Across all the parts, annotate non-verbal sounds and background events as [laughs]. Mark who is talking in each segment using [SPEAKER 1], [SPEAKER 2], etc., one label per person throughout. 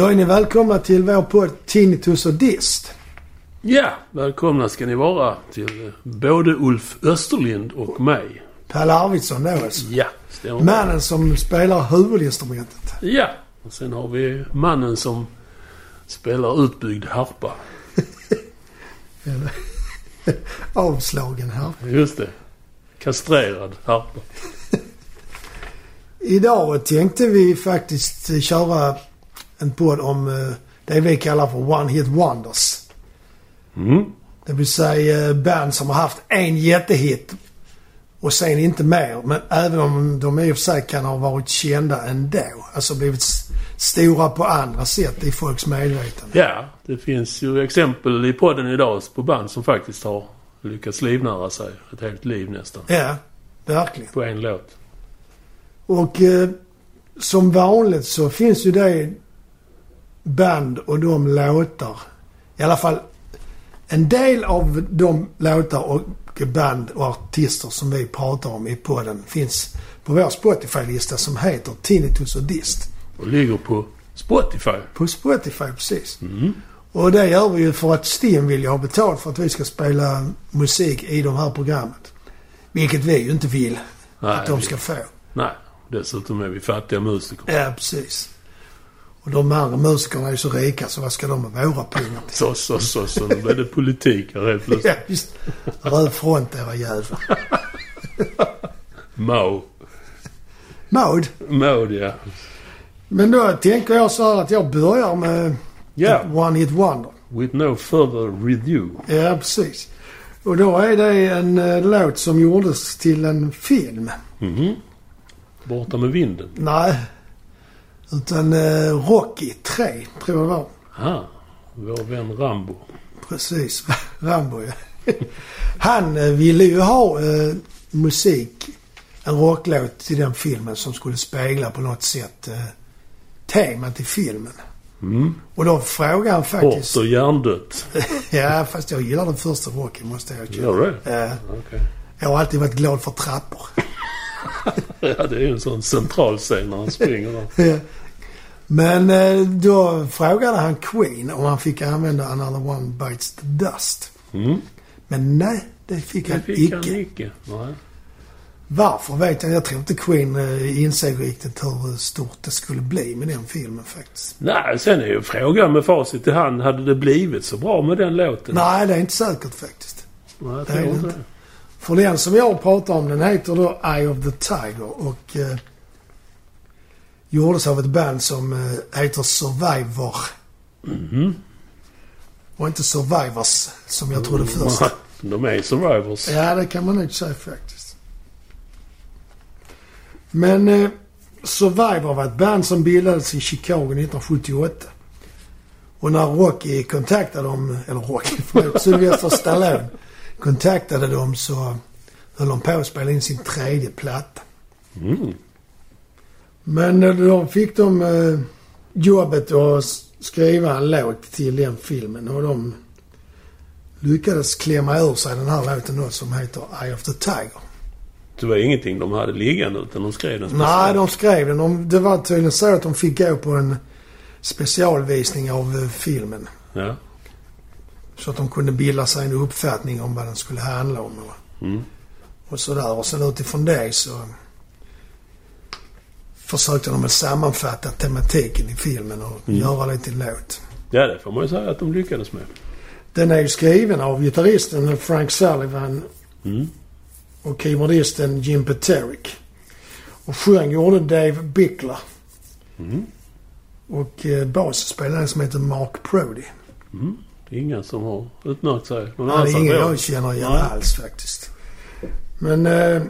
[SPEAKER 1] Då är ni välkomna till vår podd Tinnitus och Dist.
[SPEAKER 2] Ja, välkomna ska ni vara till både Ulf Österlind och mig.
[SPEAKER 1] Pelle Arvidsson då alltså.
[SPEAKER 2] Ja, stämmer.
[SPEAKER 1] Mannen som spelar huvudinstrumentet.
[SPEAKER 2] Ja, och sen har vi mannen som spelar utbyggd harpa. [laughs]
[SPEAKER 1] Avslagen här.
[SPEAKER 2] Just det. Kastrerad harpa. [laughs]
[SPEAKER 1] Idag tänkte vi faktiskt köra en podd om eh, det vi kallar för One Hit Wonders.
[SPEAKER 2] Mm.
[SPEAKER 1] Det vill säga eh, band som har haft en jättehit och sen inte mer. Men även om de i och för sig kan ha varit kända ändå. Alltså blivit stora på andra sätt i folks medvetande.
[SPEAKER 2] Ja, det finns ju exempel i podden idag på band som faktiskt har lyckats livnära sig ett helt liv nästan.
[SPEAKER 1] Ja, verkligen.
[SPEAKER 2] På en låt.
[SPEAKER 1] Och eh, som vanligt så finns ju det band och de låtar. I alla fall en del av de låtar och band och artister som vi pratar om i podden finns på vår Spotify-lista som heter Tinnitus och Dist.
[SPEAKER 2] Och ligger på Spotify.
[SPEAKER 1] På Spotify precis.
[SPEAKER 2] Mm.
[SPEAKER 1] Och det gör vi ju för att Stim vill ju ha betalt för att vi ska spela musik i de här programmet. Vilket vi ju inte vill
[SPEAKER 2] Nej,
[SPEAKER 1] att de ska få.
[SPEAKER 2] Nej, dessutom är vi fattiga musiker.
[SPEAKER 1] Ja, precis. Och de andra musikerna är ju så rika så vad ska de med våra pengar till?
[SPEAKER 2] Så, så, så, så. Nu blev det politik här helt plötsligt.
[SPEAKER 1] Ja, just Röd front era jävlar.
[SPEAKER 2] Mao.
[SPEAKER 1] Mode.
[SPEAKER 2] Mode, ja.
[SPEAKER 1] Men då tänker jag så här att jag börjar med
[SPEAKER 2] Ja.
[SPEAKER 1] ett One Hit Wonder.
[SPEAKER 2] With no further review.
[SPEAKER 1] Ja, precis. Och då är det en eh, låt som gjordes till en film.
[SPEAKER 2] Mhm. Borta med vinden.
[SPEAKER 1] Nej. Utan eh, Rocky 3, tror jag det var.
[SPEAKER 2] Ah, vår vän Rambo.
[SPEAKER 1] Precis. [laughs] Rambo, ja. Han eh, ville ju ha eh, musik, en rocklåt till den filmen som skulle spegla på något sätt eh, temat i filmen.
[SPEAKER 2] Mm.
[SPEAKER 1] Och då frågade han faktiskt...
[SPEAKER 2] Hårt och hjärndött. [laughs]
[SPEAKER 1] ja, fast jag gillar den första Rocky måste jag erkänna.
[SPEAKER 2] Gör du?
[SPEAKER 1] Ja, jag har alltid varit glad för trappor. [laughs]
[SPEAKER 2] Ja, det är ju en sån central scen när han springer där.
[SPEAKER 1] Men eh, då frågade han Queen om han fick använda Another One Bites the Dust.
[SPEAKER 2] Mm.
[SPEAKER 1] Men nej, det fick
[SPEAKER 2] Det
[SPEAKER 1] han
[SPEAKER 2] fick
[SPEAKER 1] icke.
[SPEAKER 2] han icke. Nej.
[SPEAKER 1] Varför vet jag Jag tror inte Queen eh, insåg riktigt hur stort det skulle bli med den filmen faktiskt.
[SPEAKER 2] Nej, sen är ju frågan med facit i hand. Hade det blivit så bra med den låten?
[SPEAKER 1] Nej, det är inte säkert faktiskt.
[SPEAKER 2] Nej, jag
[SPEAKER 1] det är
[SPEAKER 2] tror
[SPEAKER 1] det
[SPEAKER 2] inte
[SPEAKER 1] inte. För den som jag pratar om den heter då Eye of the Tiger och eh, gjordes av ett band som eh, heter Survivor.
[SPEAKER 2] Mhm.
[SPEAKER 1] Och inte Survivors som jag trodde först.
[SPEAKER 2] Nej, [laughs] De är survivors.
[SPEAKER 1] Ja, det kan man nog säga faktiskt. Men eh, Survivor var ett band som bildades i Chicago 1978. Och när Rocky kontaktade dem, eller Rocky, [laughs] förlåt, Sylvester Stallone kontaktade dem så höll de på att spela in sin tredje platta.
[SPEAKER 2] Mm.
[SPEAKER 1] Men eh, då fick de eh, jobbet att skriva en låt till den filmen och de lyckades klämma ur sig den här låten då som heter Eye of the Tiger.
[SPEAKER 2] Det var ingenting de hade liggande utan de skrev den
[SPEAKER 1] Nej,
[SPEAKER 2] speciellt.
[SPEAKER 1] de skrev den. De, det var tydligen så att de fick gå på en specialvisning av eh, filmen.
[SPEAKER 2] Ja.
[SPEAKER 1] Så att de kunde bilda sig en uppfattning om vad den skulle handla om och,
[SPEAKER 2] Mm.
[SPEAKER 1] och sådär. Och sen utifrån det så försökte de väl sammanfatta tematiken i filmen och
[SPEAKER 2] Mm.
[SPEAKER 1] göra det till en låt.
[SPEAKER 2] ja, det får man ju säga att de lyckades med.
[SPEAKER 1] Den är ju skriven av gitarristen Frank Sullivan
[SPEAKER 2] Mm.
[SPEAKER 1] och keyboardisten Jim Peterick. Och sjöng gjorde Dave Bickler.
[SPEAKER 2] Mm.
[SPEAKER 1] Och eh, bas spelade en som heter Mark Brody.
[SPEAKER 2] Mm. Det är inga som har utmärkt sig. Någon
[SPEAKER 1] Han är ingen jag känner igen
[SPEAKER 2] Nej.
[SPEAKER 1] alls faktiskt. Men eh,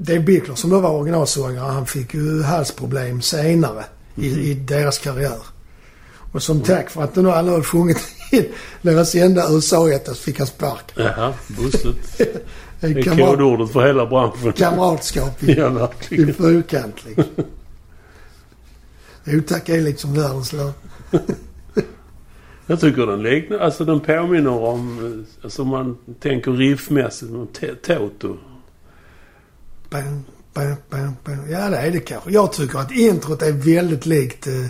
[SPEAKER 1] Dave Bickler som då var originalsångare, han fick ju halsproblem senare i,
[SPEAKER 2] Mhm.
[SPEAKER 1] i deras karriär. Och som tack för att alla hade sjungit [laughs] in deras enda USA-etta så fick han sparken.
[SPEAKER 2] Jaha, busset. [laughs]
[SPEAKER 1] Det är kamrat,
[SPEAKER 2] kodordet för hela branschen.
[SPEAKER 1] kamratskap i, [laughs]
[SPEAKER 2] Ja,
[SPEAKER 1] i fyrkant liksom. Otack är liksom världens lag.
[SPEAKER 2] Jag tycker den liknar, alltså den påminner om, eh, alltså man tänker riffmässigt, Toto.
[SPEAKER 1] Bam, bam, bam, bam. Ja, det är det kanske. Jag tycker att introt är väldigt likt eh,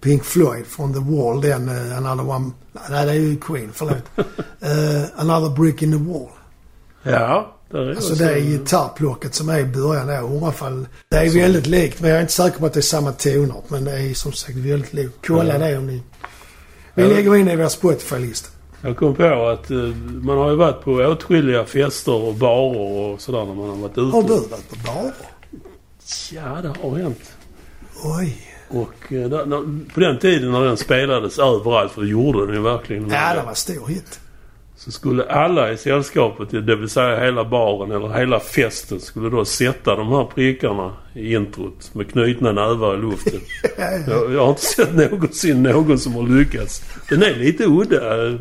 [SPEAKER 1] Pink Floyd från The Wall. Den uh, Another One... Nej, det är ju Queen. Förlåt. uh, [laughs] another Brick in the Wall.
[SPEAKER 2] Ja,
[SPEAKER 1] det är Alltså det är gitarrplocket som är i början där. I alla fall. Det är väldigt likt. Men jag är inte säker på att det är samma toner. Men det är som sagt väldigt likt. Kolla ja. det om ni... Vi lägger in det i vår Spotify-lista.
[SPEAKER 2] Jag kom på att uh, man har ju varit på åtskilliga fester och barer och sådär när man har varit ute.
[SPEAKER 1] Har du varit på barer?
[SPEAKER 2] Ja, det har hänt.
[SPEAKER 1] Oj.
[SPEAKER 2] Och uh, där, på den tiden när den spelades överallt, för det gjorde den ju verkligen.
[SPEAKER 1] Ja, det var stor hit.
[SPEAKER 2] Så skulle alla i sällskapet, det vill säga hela baren eller hela festen, skulle då sätta de här prickarna i introt med knutna nävar i luften. [laughs] jag, jag har inte sett någonsin någon som har lyckats. Den är lite udda.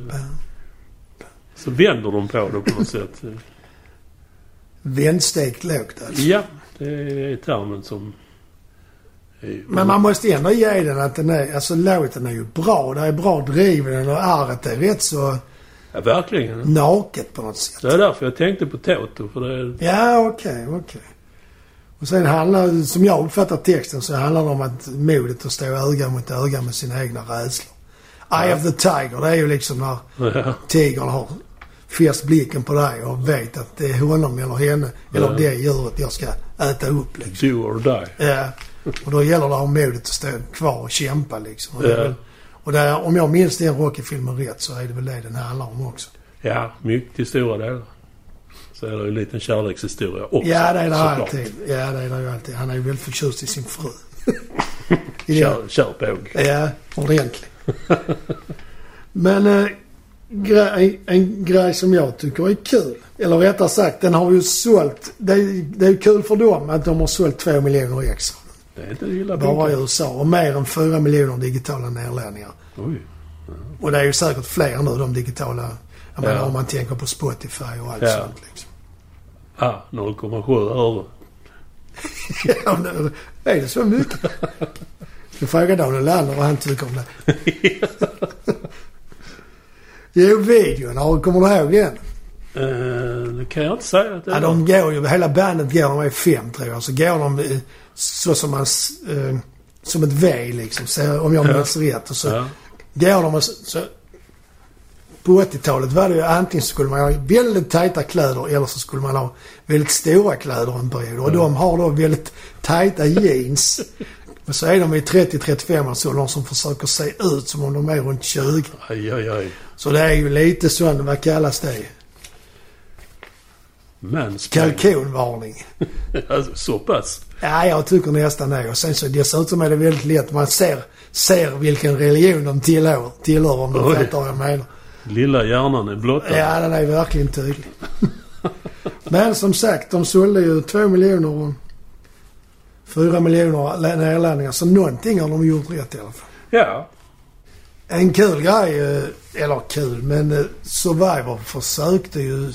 [SPEAKER 2] Så vänder de på det på något sätt.
[SPEAKER 1] Vändstekt lågt alltså?
[SPEAKER 2] Ja, det är termen som...
[SPEAKER 1] Är... Men man måste ändå ge den att den är... Alltså låten är ju bra. Det är bra driv den och arret är rätt så...
[SPEAKER 2] Ja, verkligen.
[SPEAKER 1] Naket på något sätt.
[SPEAKER 2] Det är därför jag tänkte på Toto. För det.
[SPEAKER 1] Ja, okej, okay, okej. Okay. Och sen handlar som jag uppfattar texten, så handlar det om att modet att stå öga mot öga med sina egna rädslor. Eye ja. of the Tiger, det är ju liksom när ja. tigern har fäst blicken på dig och vet att det är honom eller henne, ja. eller det djuret jag ska äta upp liksom.
[SPEAKER 2] Do or die.
[SPEAKER 1] Ja. Och då gäller det att ha modet att stå kvar och kämpa liksom. Och ja. Och där, om jag minns den Rocky-filmen rätt så är det väl det den handlar om också.
[SPEAKER 2] Ja, mycket till stora delar. Så är det ju en liten kärlekshistoria också.
[SPEAKER 1] Ja, det är det alltid. Ja, det är det ju alltid. Han är ju väldigt förtjust i sin fru. [laughs]
[SPEAKER 2] Kör, kör på.
[SPEAKER 1] Ja, ordentligt. Men äh, grej, en grej som jag tycker är kul. Eller rättare sagt, den har ju sålt. Det är, det är kul för dem att de har sålt två miljoner extra.
[SPEAKER 2] Det är inte illa
[SPEAKER 1] Bara i USA. Och mer än fyra miljoner digitala nedladdningar.
[SPEAKER 2] Oj.
[SPEAKER 1] Ja. Och det är ju säkert fler nu de digitala. Jag ja. menar om man tänker på Spotify och allt ja. sånt liksom.
[SPEAKER 2] Ja, 0,7 öre. [laughs]
[SPEAKER 1] ja, men är det så mycket? [laughs] Du frågar Daniel Lander vad han tycker om det. [laughs] jo, videon. Kommer du ihåg den?
[SPEAKER 2] Uh, det kan jag inte säga att det
[SPEAKER 1] Ja, de går ju, hela bandet går, de är fem tror jag. Så går de så som man... Uh, som ett V liksom. Så, om jag minns ja. rätt. Och så ja. går de och så, så på 80-talet var det ju antingen så skulle man ha väldigt tajta kläder eller så skulle man ha väldigt stora kläder en period. Och de har då väldigt tajta jeans. [laughs] Men så är de i 30-35 års åldern som försöker se ut som om de är runt 20.
[SPEAKER 2] Aj, aj, aj.
[SPEAKER 1] Så det är ju lite sån, vad kallas det?
[SPEAKER 2] Mansplaining.
[SPEAKER 1] Kalkonvarning. [laughs]
[SPEAKER 2] alltså, så pass?
[SPEAKER 1] Ja, jag tycker nästan det. Och sen så dessutom är det väldigt lätt. Man ser, ser vilken religion de tillhör, tillhör om du fattar vad jag menar.
[SPEAKER 2] Lilla hjärnan är blottad.
[SPEAKER 1] Ja, den är verkligen tydlig. Men som sagt, de sålde ju två miljoner och fyra miljoner nedladdningar. Så någonting har de gjort rätt i alla fall.
[SPEAKER 2] Ja.
[SPEAKER 1] En kul grej, eh, eller kul, men eh, Survivor försökte ju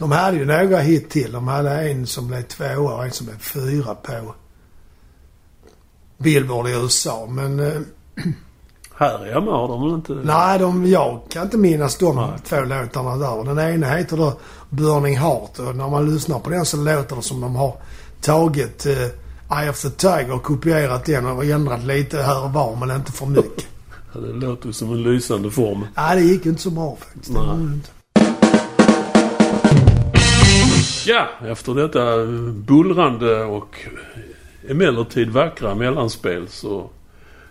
[SPEAKER 1] de hade ju några hit till. De hade en som blev tvåa och en som blev fyra på Billboard i USA. Men... Eh, [clears throat]
[SPEAKER 2] här hemma har de väl inte...
[SPEAKER 1] Nej, de, jag kan inte minnas de nej. två låtarna där. Den ena heter då Burning Heart och när man lyssnar på den så låter det som de har tagit uh, Eye of the Tiger och kopierat den och ändrat lite här och var men inte för mycket. [laughs]
[SPEAKER 2] det låter som en lysande form.
[SPEAKER 1] Nej, det gick inte så bra faktiskt. Nej.
[SPEAKER 2] Ja, efter detta bullrande och emellertid vackra mellanspel så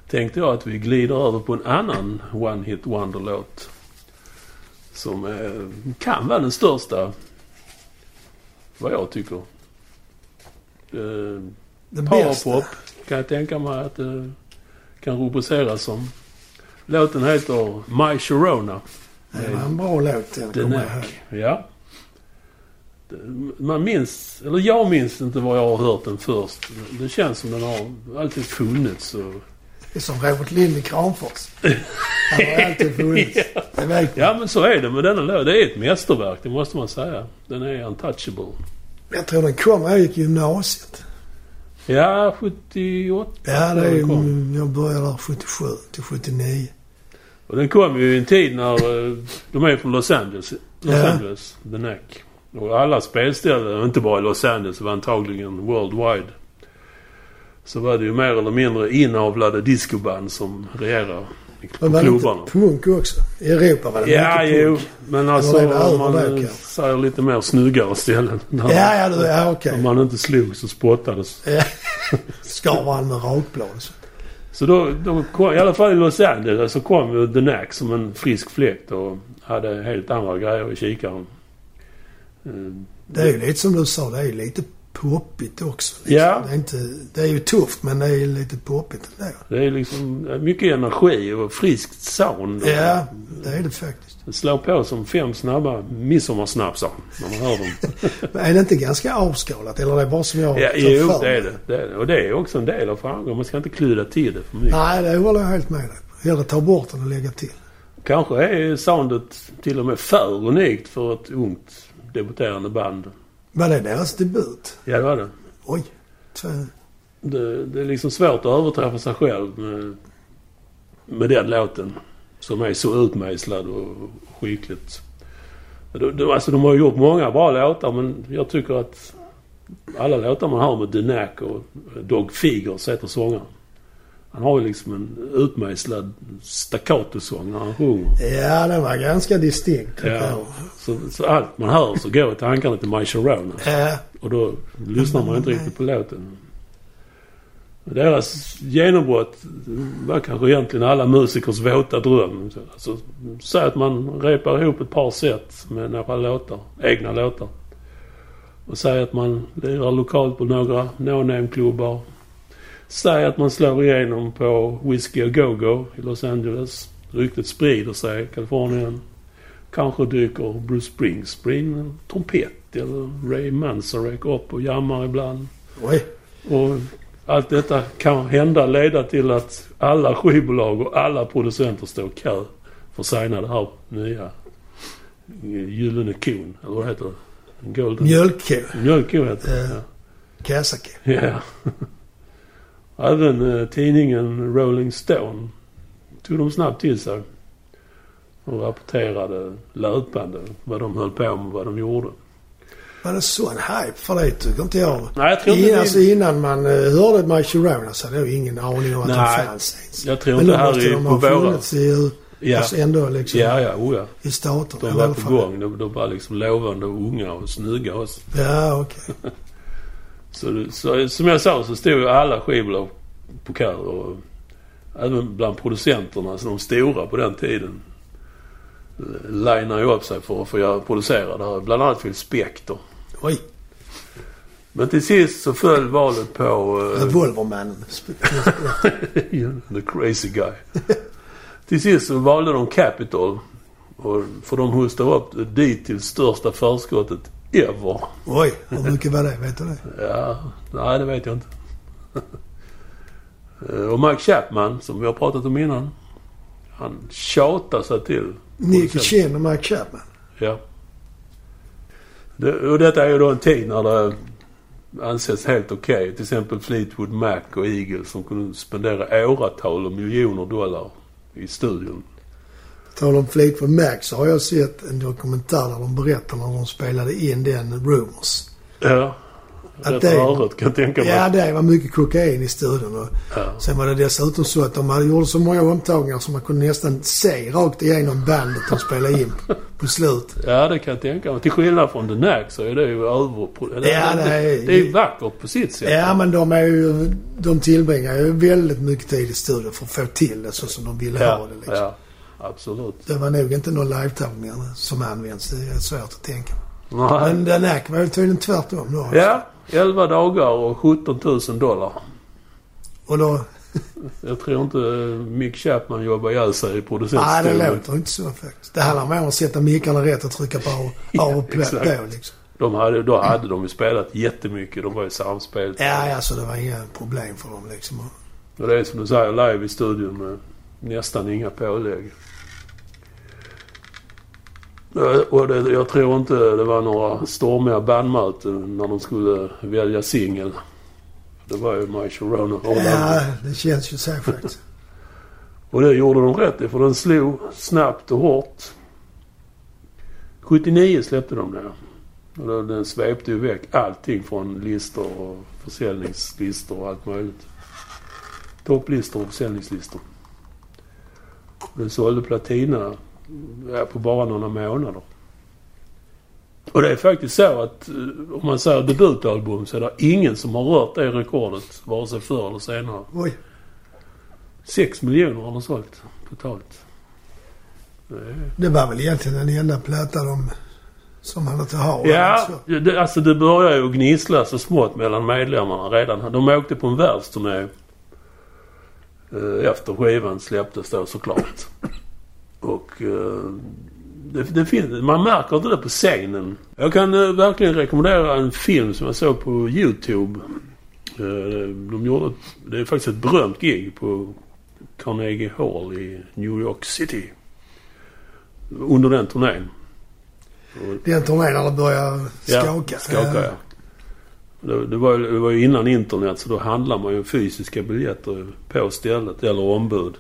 [SPEAKER 2] tänkte jag att vi glider över på en annan One Hit Wonder-låt. Som eh, kan vara den största. Vad jag tycker. Eh, Powerpop kan jag tänka mig att det eh, kan rubriceras som. Låten heter My Sharona.
[SPEAKER 1] Det var en bra låt.
[SPEAKER 2] Den kommer jag Ja man minns, eller jag minns inte var jag har hört den först. Det känns som den har alltid funnits. Och...
[SPEAKER 1] Det är som Robert Lind i Kramfors. [laughs] Han har alltid funnits.
[SPEAKER 2] ja. ja men så är det med denna låt. Det är ett mästerverk, det måste man säga. Den är untouchable.
[SPEAKER 1] Jag tror den kom när jag gick gymnasiet.
[SPEAKER 2] Ja, 78.
[SPEAKER 1] Ja, det är, jag började där 77 till 79.
[SPEAKER 2] Och den kom ju i en tid när eh, de är från Los Angeles. Los ja. Angeles, The Neck. Och alla spelställen, inte bara i Los Angeles, var antagligen worldwide. så var det ju mer eller mindre inavlade discoband som regerade
[SPEAKER 1] Men var det
[SPEAKER 2] klubbarna.
[SPEAKER 1] inte punk också? I Europa var det
[SPEAKER 2] Ja,
[SPEAKER 1] mycket
[SPEAKER 2] jo.
[SPEAKER 1] punk.
[SPEAKER 2] Men alltså
[SPEAKER 1] det
[SPEAKER 2] om man
[SPEAKER 1] det,
[SPEAKER 2] säger lite mer snyggare ställen.
[SPEAKER 1] Ja, ja, ja okej.
[SPEAKER 2] Om man inte slog så spottades.
[SPEAKER 1] Ja. Skar varandra med rakblad. så.
[SPEAKER 2] Så då, då kom, i alla fall i Los Angeles så kom ju The Knack som en frisk fläkt och hade helt andra grejer i kikaren.
[SPEAKER 1] Det är ju lite som du sa, det är lite poppigt också. Liksom.
[SPEAKER 2] Ja.
[SPEAKER 1] Det, är inte, det är ju tufft men det är lite poppigt ändå.
[SPEAKER 2] Det är liksom mycket energi och friskt sound.
[SPEAKER 1] Ja, det är det faktiskt.
[SPEAKER 2] Det slår på som fem snabba midsommarsnapsar när man hör dem. [laughs]
[SPEAKER 1] Men är det inte ganska avskalat? Eller är det bara som jag
[SPEAKER 2] Ja, jo,
[SPEAKER 1] för
[SPEAKER 2] det är det. det är det. Och det är också en del av framgången. Man ska inte kludda till det för mycket.
[SPEAKER 1] Nej, det håller jag helt med dig. Hellre ta bort den och lägga till.
[SPEAKER 2] Kanske är soundet till och med för unikt för ett ungt debuterande band.
[SPEAKER 1] Var det deras debut?
[SPEAKER 2] Ja, det var det.
[SPEAKER 1] Oj.
[SPEAKER 2] Det, det är liksom svårt att överträffa sig själv med, med den låten. Som är så utmejslad och skickligt. De, de, alltså de har gjort många bra låtar men jag tycker att alla låtar man har med Knack och Dog Figures heter sångaren. Han har ju liksom en utmejslad staccatosång när han sjunger.
[SPEAKER 1] ja, den var ganska distinkt
[SPEAKER 2] Ja. Så, så allt man hör så går tankarna till My Sharona.
[SPEAKER 1] Ja,
[SPEAKER 2] Och då lyssnar man inte riktigt på låten. Deras genombrott var kanske egentligen alla musikers våta dröm. Alltså, säg att man repar ihop ett par set med några låtar, egna låtar. Och säg att man lirar lokalt på några no-name-klubbar. Säg att man slår igenom på Whiskey A Go-Go i Los Angeles. Ryktet sprider sig i Kalifornien. Kanske dyker Bruce Springsteen, en trumpet eller Ray Manzarek upp och jammar ibland.
[SPEAKER 1] oj.
[SPEAKER 2] Och allt detta kan hända leda till att alla skivbolag och alla producenter står i kö för att signa det här nya eh, Gyllene kon, eller vad heter det? Golden...
[SPEAKER 1] Mjölkko.
[SPEAKER 2] Mjölkko heter det,
[SPEAKER 1] Ja.
[SPEAKER 2] ja.
[SPEAKER 1] Kasako. [laughs]
[SPEAKER 2] Ja. Även eh, tidningen Rolling Stone tog de snabbt till sig. Och rapporterade löpande vad de höll på med, vad de gjorde.
[SPEAKER 1] Var det sån hype för det tycker inte jag.
[SPEAKER 2] Nej, jag tror inte
[SPEAKER 1] In,
[SPEAKER 2] det-
[SPEAKER 1] alltså innan man uh, hörde My Sharona så hade jag ingen aning om att
[SPEAKER 2] Nej,
[SPEAKER 1] de fanns ens.
[SPEAKER 2] Jag tror inte här i,
[SPEAKER 1] de
[SPEAKER 2] på
[SPEAKER 1] funnits i,
[SPEAKER 2] Ja,
[SPEAKER 1] alltså ändå liksom
[SPEAKER 2] ja, ja, oh ja.
[SPEAKER 1] i staterna.
[SPEAKER 2] De var på gång. De, de var liksom lovande och unga och snygga också.
[SPEAKER 1] Ja, okej. [laughs]
[SPEAKER 2] Så, så som jag sa så stod ju alla skivbolag på kö och även bland producenterna, så de stora på den tiden linar ju upp sig för att få göra, producera det här. Bland annat Phil Spector.
[SPEAKER 1] Oj.
[SPEAKER 2] Men till sist så föll valet på eh,
[SPEAKER 1] Revolvermannen. [laughs]
[SPEAKER 2] The crazy guy. till sist så valde de Capitol. Och, för de hostade upp det dittills största förskottet ever.
[SPEAKER 1] Oj, hur mycket var det? Vet du det?
[SPEAKER 2] Ja, nej det vet jag inte. Eh, och Mike Chapman, som vi har pratat om innan. Han tjatar sig till.
[SPEAKER 1] Nicky Chin och Mike Chapman.
[SPEAKER 2] Ja. Det, och detta är ju då en tid när det anses helt okej. Till exempel Fleetwood Mac och Eagles som kunde spendera åratal och miljoner dollar i studion.
[SPEAKER 1] Tal om Fleetwood Mac så har jag sett en dokumentär där de berättar när de spelade in den Rumors.
[SPEAKER 2] Ja.
[SPEAKER 1] Att det-
[SPEAKER 2] rörigt kan jag tänka mig.
[SPEAKER 1] Ja, det var mycket kokokain i studion. Och
[SPEAKER 2] Ja.
[SPEAKER 1] sen var det dessutom så att de hade gjort så många omtagningar så man kunde nästan se rakt igenom bandet de spelade in på, slut.
[SPEAKER 2] Ja, det kan jag tänka mig. Till skillnad från The Knack så är det ju över... Det,
[SPEAKER 1] Ja, det är-
[SPEAKER 2] det är ju vackert på sitt sätt.
[SPEAKER 1] Ja, men de är ju... De tillbringar ju väldigt mycket tid i studion för att få till det så som de ville ha
[SPEAKER 2] ja,
[SPEAKER 1] det liksom.
[SPEAKER 2] ja, absolut.
[SPEAKER 1] Det var nog inte några live-tagningar som används. Det är svårt att tänka.
[SPEAKER 2] Nej.
[SPEAKER 1] Men den här var ju tydligen tvärtom då.
[SPEAKER 2] Ja, 11 dagar och 17 000 dollar.
[SPEAKER 1] Och då... [laughs]
[SPEAKER 2] Jag tror inte Mick Chapman jobbar ihjäl sig i
[SPEAKER 1] Nej, det
[SPEAKER 2] producentstolen.
[SPEAKER 1] låter inte så faktiskt. Det handlar mer om att sätta mickarna rätt och trycka på av, och [laughs]
[SPEAKER 2] exakt.
[SPEAKER 1] på liksom.
[SPEAKER 2] De hade, då hade de ju spelat jättemycket. De var ju samspel.
[SPEAKER 1] Ja, ja, så det var inga problem för dem liksom.
[SPEAKER 2] Och det är som du säger, live i studion med nästan inga pålägg. Ja, Och det, jag tror inte det var några stormiga bandmöten när de skulle välja singel. Det var ju My Sharona.
[SPEAKER 1] Ja, det känns ju så faktiskt. [laughs]
[SPEAKER 2] Och det gjorde de rätt i för den slog snabbt och hårt. 79 släppte de det. Och då, den svepte ju väck allting från listor och försäljningslistor och allt möjligt. topplistor och försäljningslistor. Den sålde platina på bara några månader. Och det är faktiskt så att eh, om man säger debutalbum så är det ingen som har rört det rekordet. Vare sig förr eller senare.
[SPEAKER 1] Oj.
[SPEAKER 2] Sex miljoner har de sålt totalt. Det
[SPEAKER 1] var väl egentligen den enda platta de som hade till ha.
[SPEAKER 2] Ja,
[SPEAKER 1] Så.
[SPEAKER 2] det, alltså det börjar ju gnissla så smått mellan medlemmarna redan. De åkte på en världsturné eh, efter skivan släpptes då såklart. Och eh, det, det finns, man märker inte det på scenen. Jag kan eh, verkligen rekommendera en film som jag såg på YouTube. Eh, de gjorde ett, det är faktiskt ett berömt gig på Carnegie Hall i New York City. Under den turnén.
[SPEAKER 1] Den turnén när det började skaka.
[SPEAKER 2] Ja, skaka ja. Det, det, var, det var ju innan internet så då handlar man ju fysiska biljetter på stället eller ombud.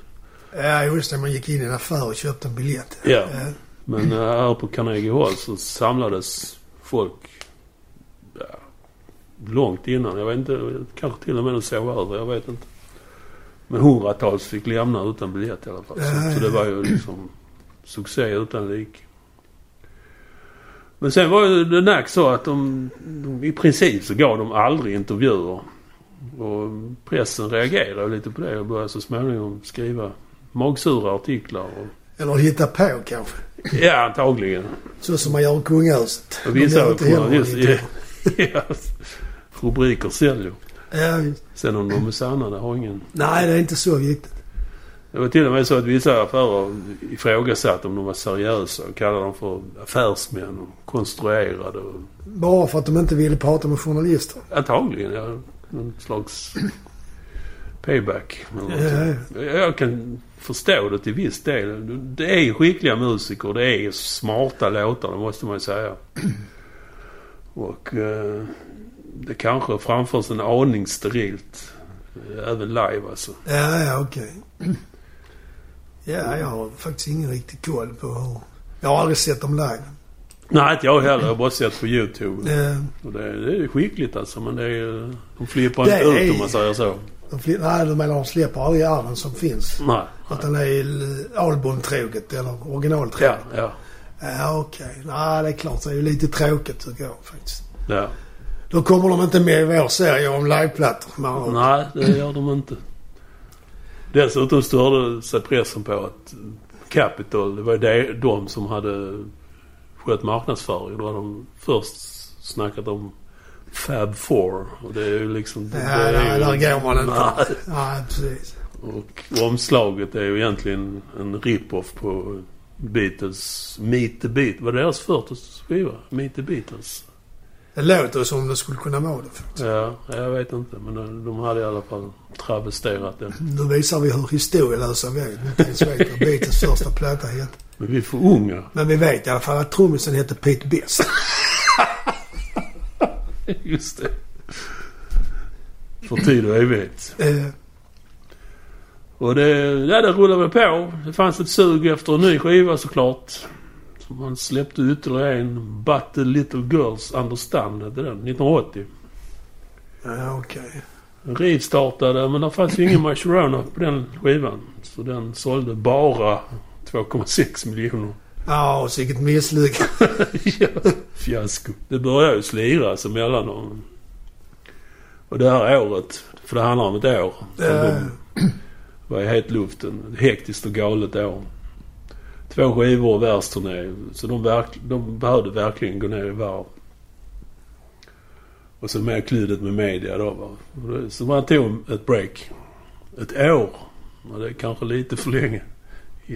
[SPEAKER 1] Ja, just det. Man gick in i en affär och köpte en biljett.
[SPEAKER 2] Ja.
[SPEAKER 1] Eh,
[SPEAKER 2] Men eh, här på Carnegie Hall så samlades folk ja, långt innan. Jag vet inte, kanske till och med de sov över. Jag vet inte. Men hundratals fick lämna utan biljett i alla fall.
[SPEAKER 1] Ja,
[SPEAKER 2] Så, så det
[SPEAKER 1] ja.
[SPEAKER 2] var ju liksom succé utan like. Men sen var ju det nack så att de, de... I princip så gav de aldrig intervjuer. Och pressen reagerade lite på det och började så småningom skriva magsura artiklar. Och,
[SPEAKER 1] Eller hitta på kanske.
[SPEAKER 2] ja, antagligen.
[SPEAKER 1] Så som man gör i kungahuset.
[SPEAKER 2] Och vissa
[SPEAKER 1] inte heller [laughs]
[SPEAKER 2] rubriker säljer.
[SPEAKER 1] Ja, visst.
[SPEAKER 2] Sen om de är sanna, det har ingen...
[SPEAKER 1] Nej, det är inte så viktigt.
[SPEAKER 2] Det var till och med så att vissa affärer ifrågasatte om de var seriösa och kallade dem för affärsmän och konstruerade. Och,
[SPEAKER 1] Bara för att de inte ville prata med journalister.
[SPEAKER 2] antagligen, ja. Någon slags payback.
[SPEAKER 1] Ja.
[SPEAKER 2] Jag kan förstå det till viss del. Det är skickliga musiker. Det är smarta låtar, det måste man ju säga. Och eh, det kanske framförs en aning sterilt. eh, Även live alltså.
[SPEAKER 1] Ja, ja, okej. Ja, jag har faktiskt ingen riktig koll på hur... Jag har aldrig sett dem live.
[SPEAKER 2] Nej, inte jag heller. Jag har bara sett på YouTube.
[SPEAKER 1] Eh,
[SPEAKER 2] Och det, det är skickligt alltså. Men det är. De flippar inte
[SPEAKER 1] är-
[SPEAKER 2] ut om man säger så.
[SPEAKER 1] De, nej, de menar de släpper aldrig arven som finns.
[SPEAKER 2] Nej.
[SPEAKER 1] Utan det är albumtroget eller
[SPEAKER 2] Ja,
[SPEAKER 1] originaltroget.
[SPEAKER 2] ja,
[SPEAKER 1] Ja, okej. Nej, det är klart. Det är ju lite tråkigt tycker jag faktiskt.
[SPEAKER 2] ja.
[SPEAKER 1] Då kommer de inte med i vår serie om liveplattor.
[SPEAKER 2] Nej, det gör de inte. Dessutom störde sig pressen på att Capitol, det var ju de som hade skött marknadsföring. Då hade de först snackat om Fab Four. Och det är ju liksom...
[SPEAKER 1] Ja,
[SPEAKER 2] det är
[SPEAKER 1] nej,
[SPEAKER 2] ju,
[SPEAKER 1] där går man inte.
[SPEAKER 2] Nej.
[SPEAKER 1] Nej, precis.
[SPEAKER 2] Och omslaget är ju egentligen en rip-off på Beatles Meet the Beatles. Var det deras första skiva? Meet the Beatles?
[SPEAKER 1] Det låter som det skulle kunna vara det faktiskt.
[SPEAKER 2] Ja, jag vet inte. Men de, de hade i alla fall travesterat den.
[SPEAKER 1] Nu visar vi hur historielösa vi är. Inte ens vet vad Beatles första platta hette.
[SPEAKER 2] Men vi är för unga.
[SPEAKER 1] Men vi vet i alla fall att trummisen hette Pete Best. [laughs]
[SPEAKER 2] Just det. För tid och evighet.
[SPEAKER 1] Eh,
[SPEAKER 2] Och det, ja, det rullade väl på. Det fanns ett sug efter en ny skiva såklart. Så man släppte ytterligare en But the Little Girls Understand hette den. 1980.
[SPEAKER 1] ja, okej.
[SPEAKER 2] Den rivstartade men det fanns ju ingen My Sharona på den skivan. Så den sålde bara 2,6 miljoner.
[SPEAKER 1] Ja, och vilket misslyckande. [laughs]
[SPEAKER 2] ja, fiasko. Det började ju sliras emellan dem. Och det här året, för det handlar om ett år. de var i hetluften. Hektiskt och galet år. Två skivor och världsturné. Så de, verk, de behövde verkligen gå ner i varv. Och så med kluddet med media då. Va? Så man tog ett break. Ett år. Och det är kanske lite för länge.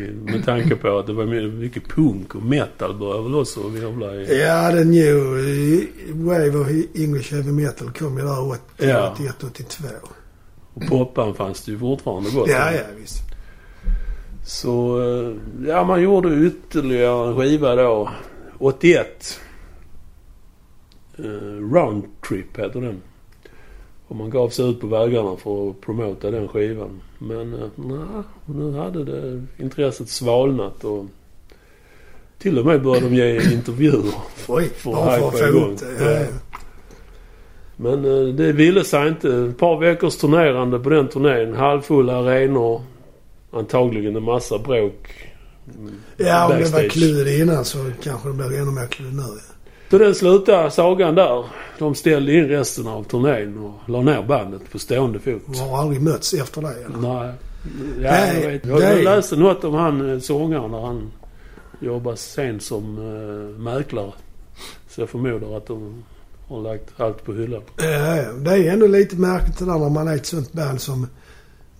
[SPEAKER 2] Med tanke på att det var my- mycket punk och metal började väl också virvla i...
[SPEAKER 1] ja, the new eh, wave of English heavy metal kom ju där 80,
[SPEAKER 2] Ja.
[SPEAKER 1] 81, 82.
[SPEAKER 2] Och poppan fanns det ju fortfarande gott
[SPEAKER 1] Ja, ja, visst.
[SPEAKER 2] Så, eh, ja man gjorde ytterligare en skiva då. 81. Eh, Round Trip heter den. Och man gav sig ut på vägarna för att promota den skivan. Men eh, nej, nu hade det intresset svalnat och till och med började de ge intervjuer. [laughs]
[SPEAKER 1] Oj,
[SPEAKER 2] För
[SPEAKER 1] att få
[SPEAKER 2] igång.
[SPEAKER 1] Ja.
[SPEAKER 2] Men eh, det ville sig inte. Ett par veckors turnerande på den turnén. Halvfulla arenor. Antagligen en massa bråk.
[SPEAKER 1] Ja, om det var klud innan så kanske det blir ännu mer klud nu.
[SPEAKER 2] Så den slutade sagan där. De ställde in resten av turnén och la ner bandet på stående fot.
[SPEAKER 1] De har aldrig mötts efter det. Eller?
[SPEAKER 2] Nej. Ja,
[SPEAKER 1] Nej,
[SPEAKER 2] jag vet. Jag läste något om han eh, sångaren när han jobbar sen som uh, mäklare. Så jag förmodar att de har lagt allt på hyllan.
[SPEAKER 1] Ja. det är ändå lite märkligt det där när man är ett sånt band som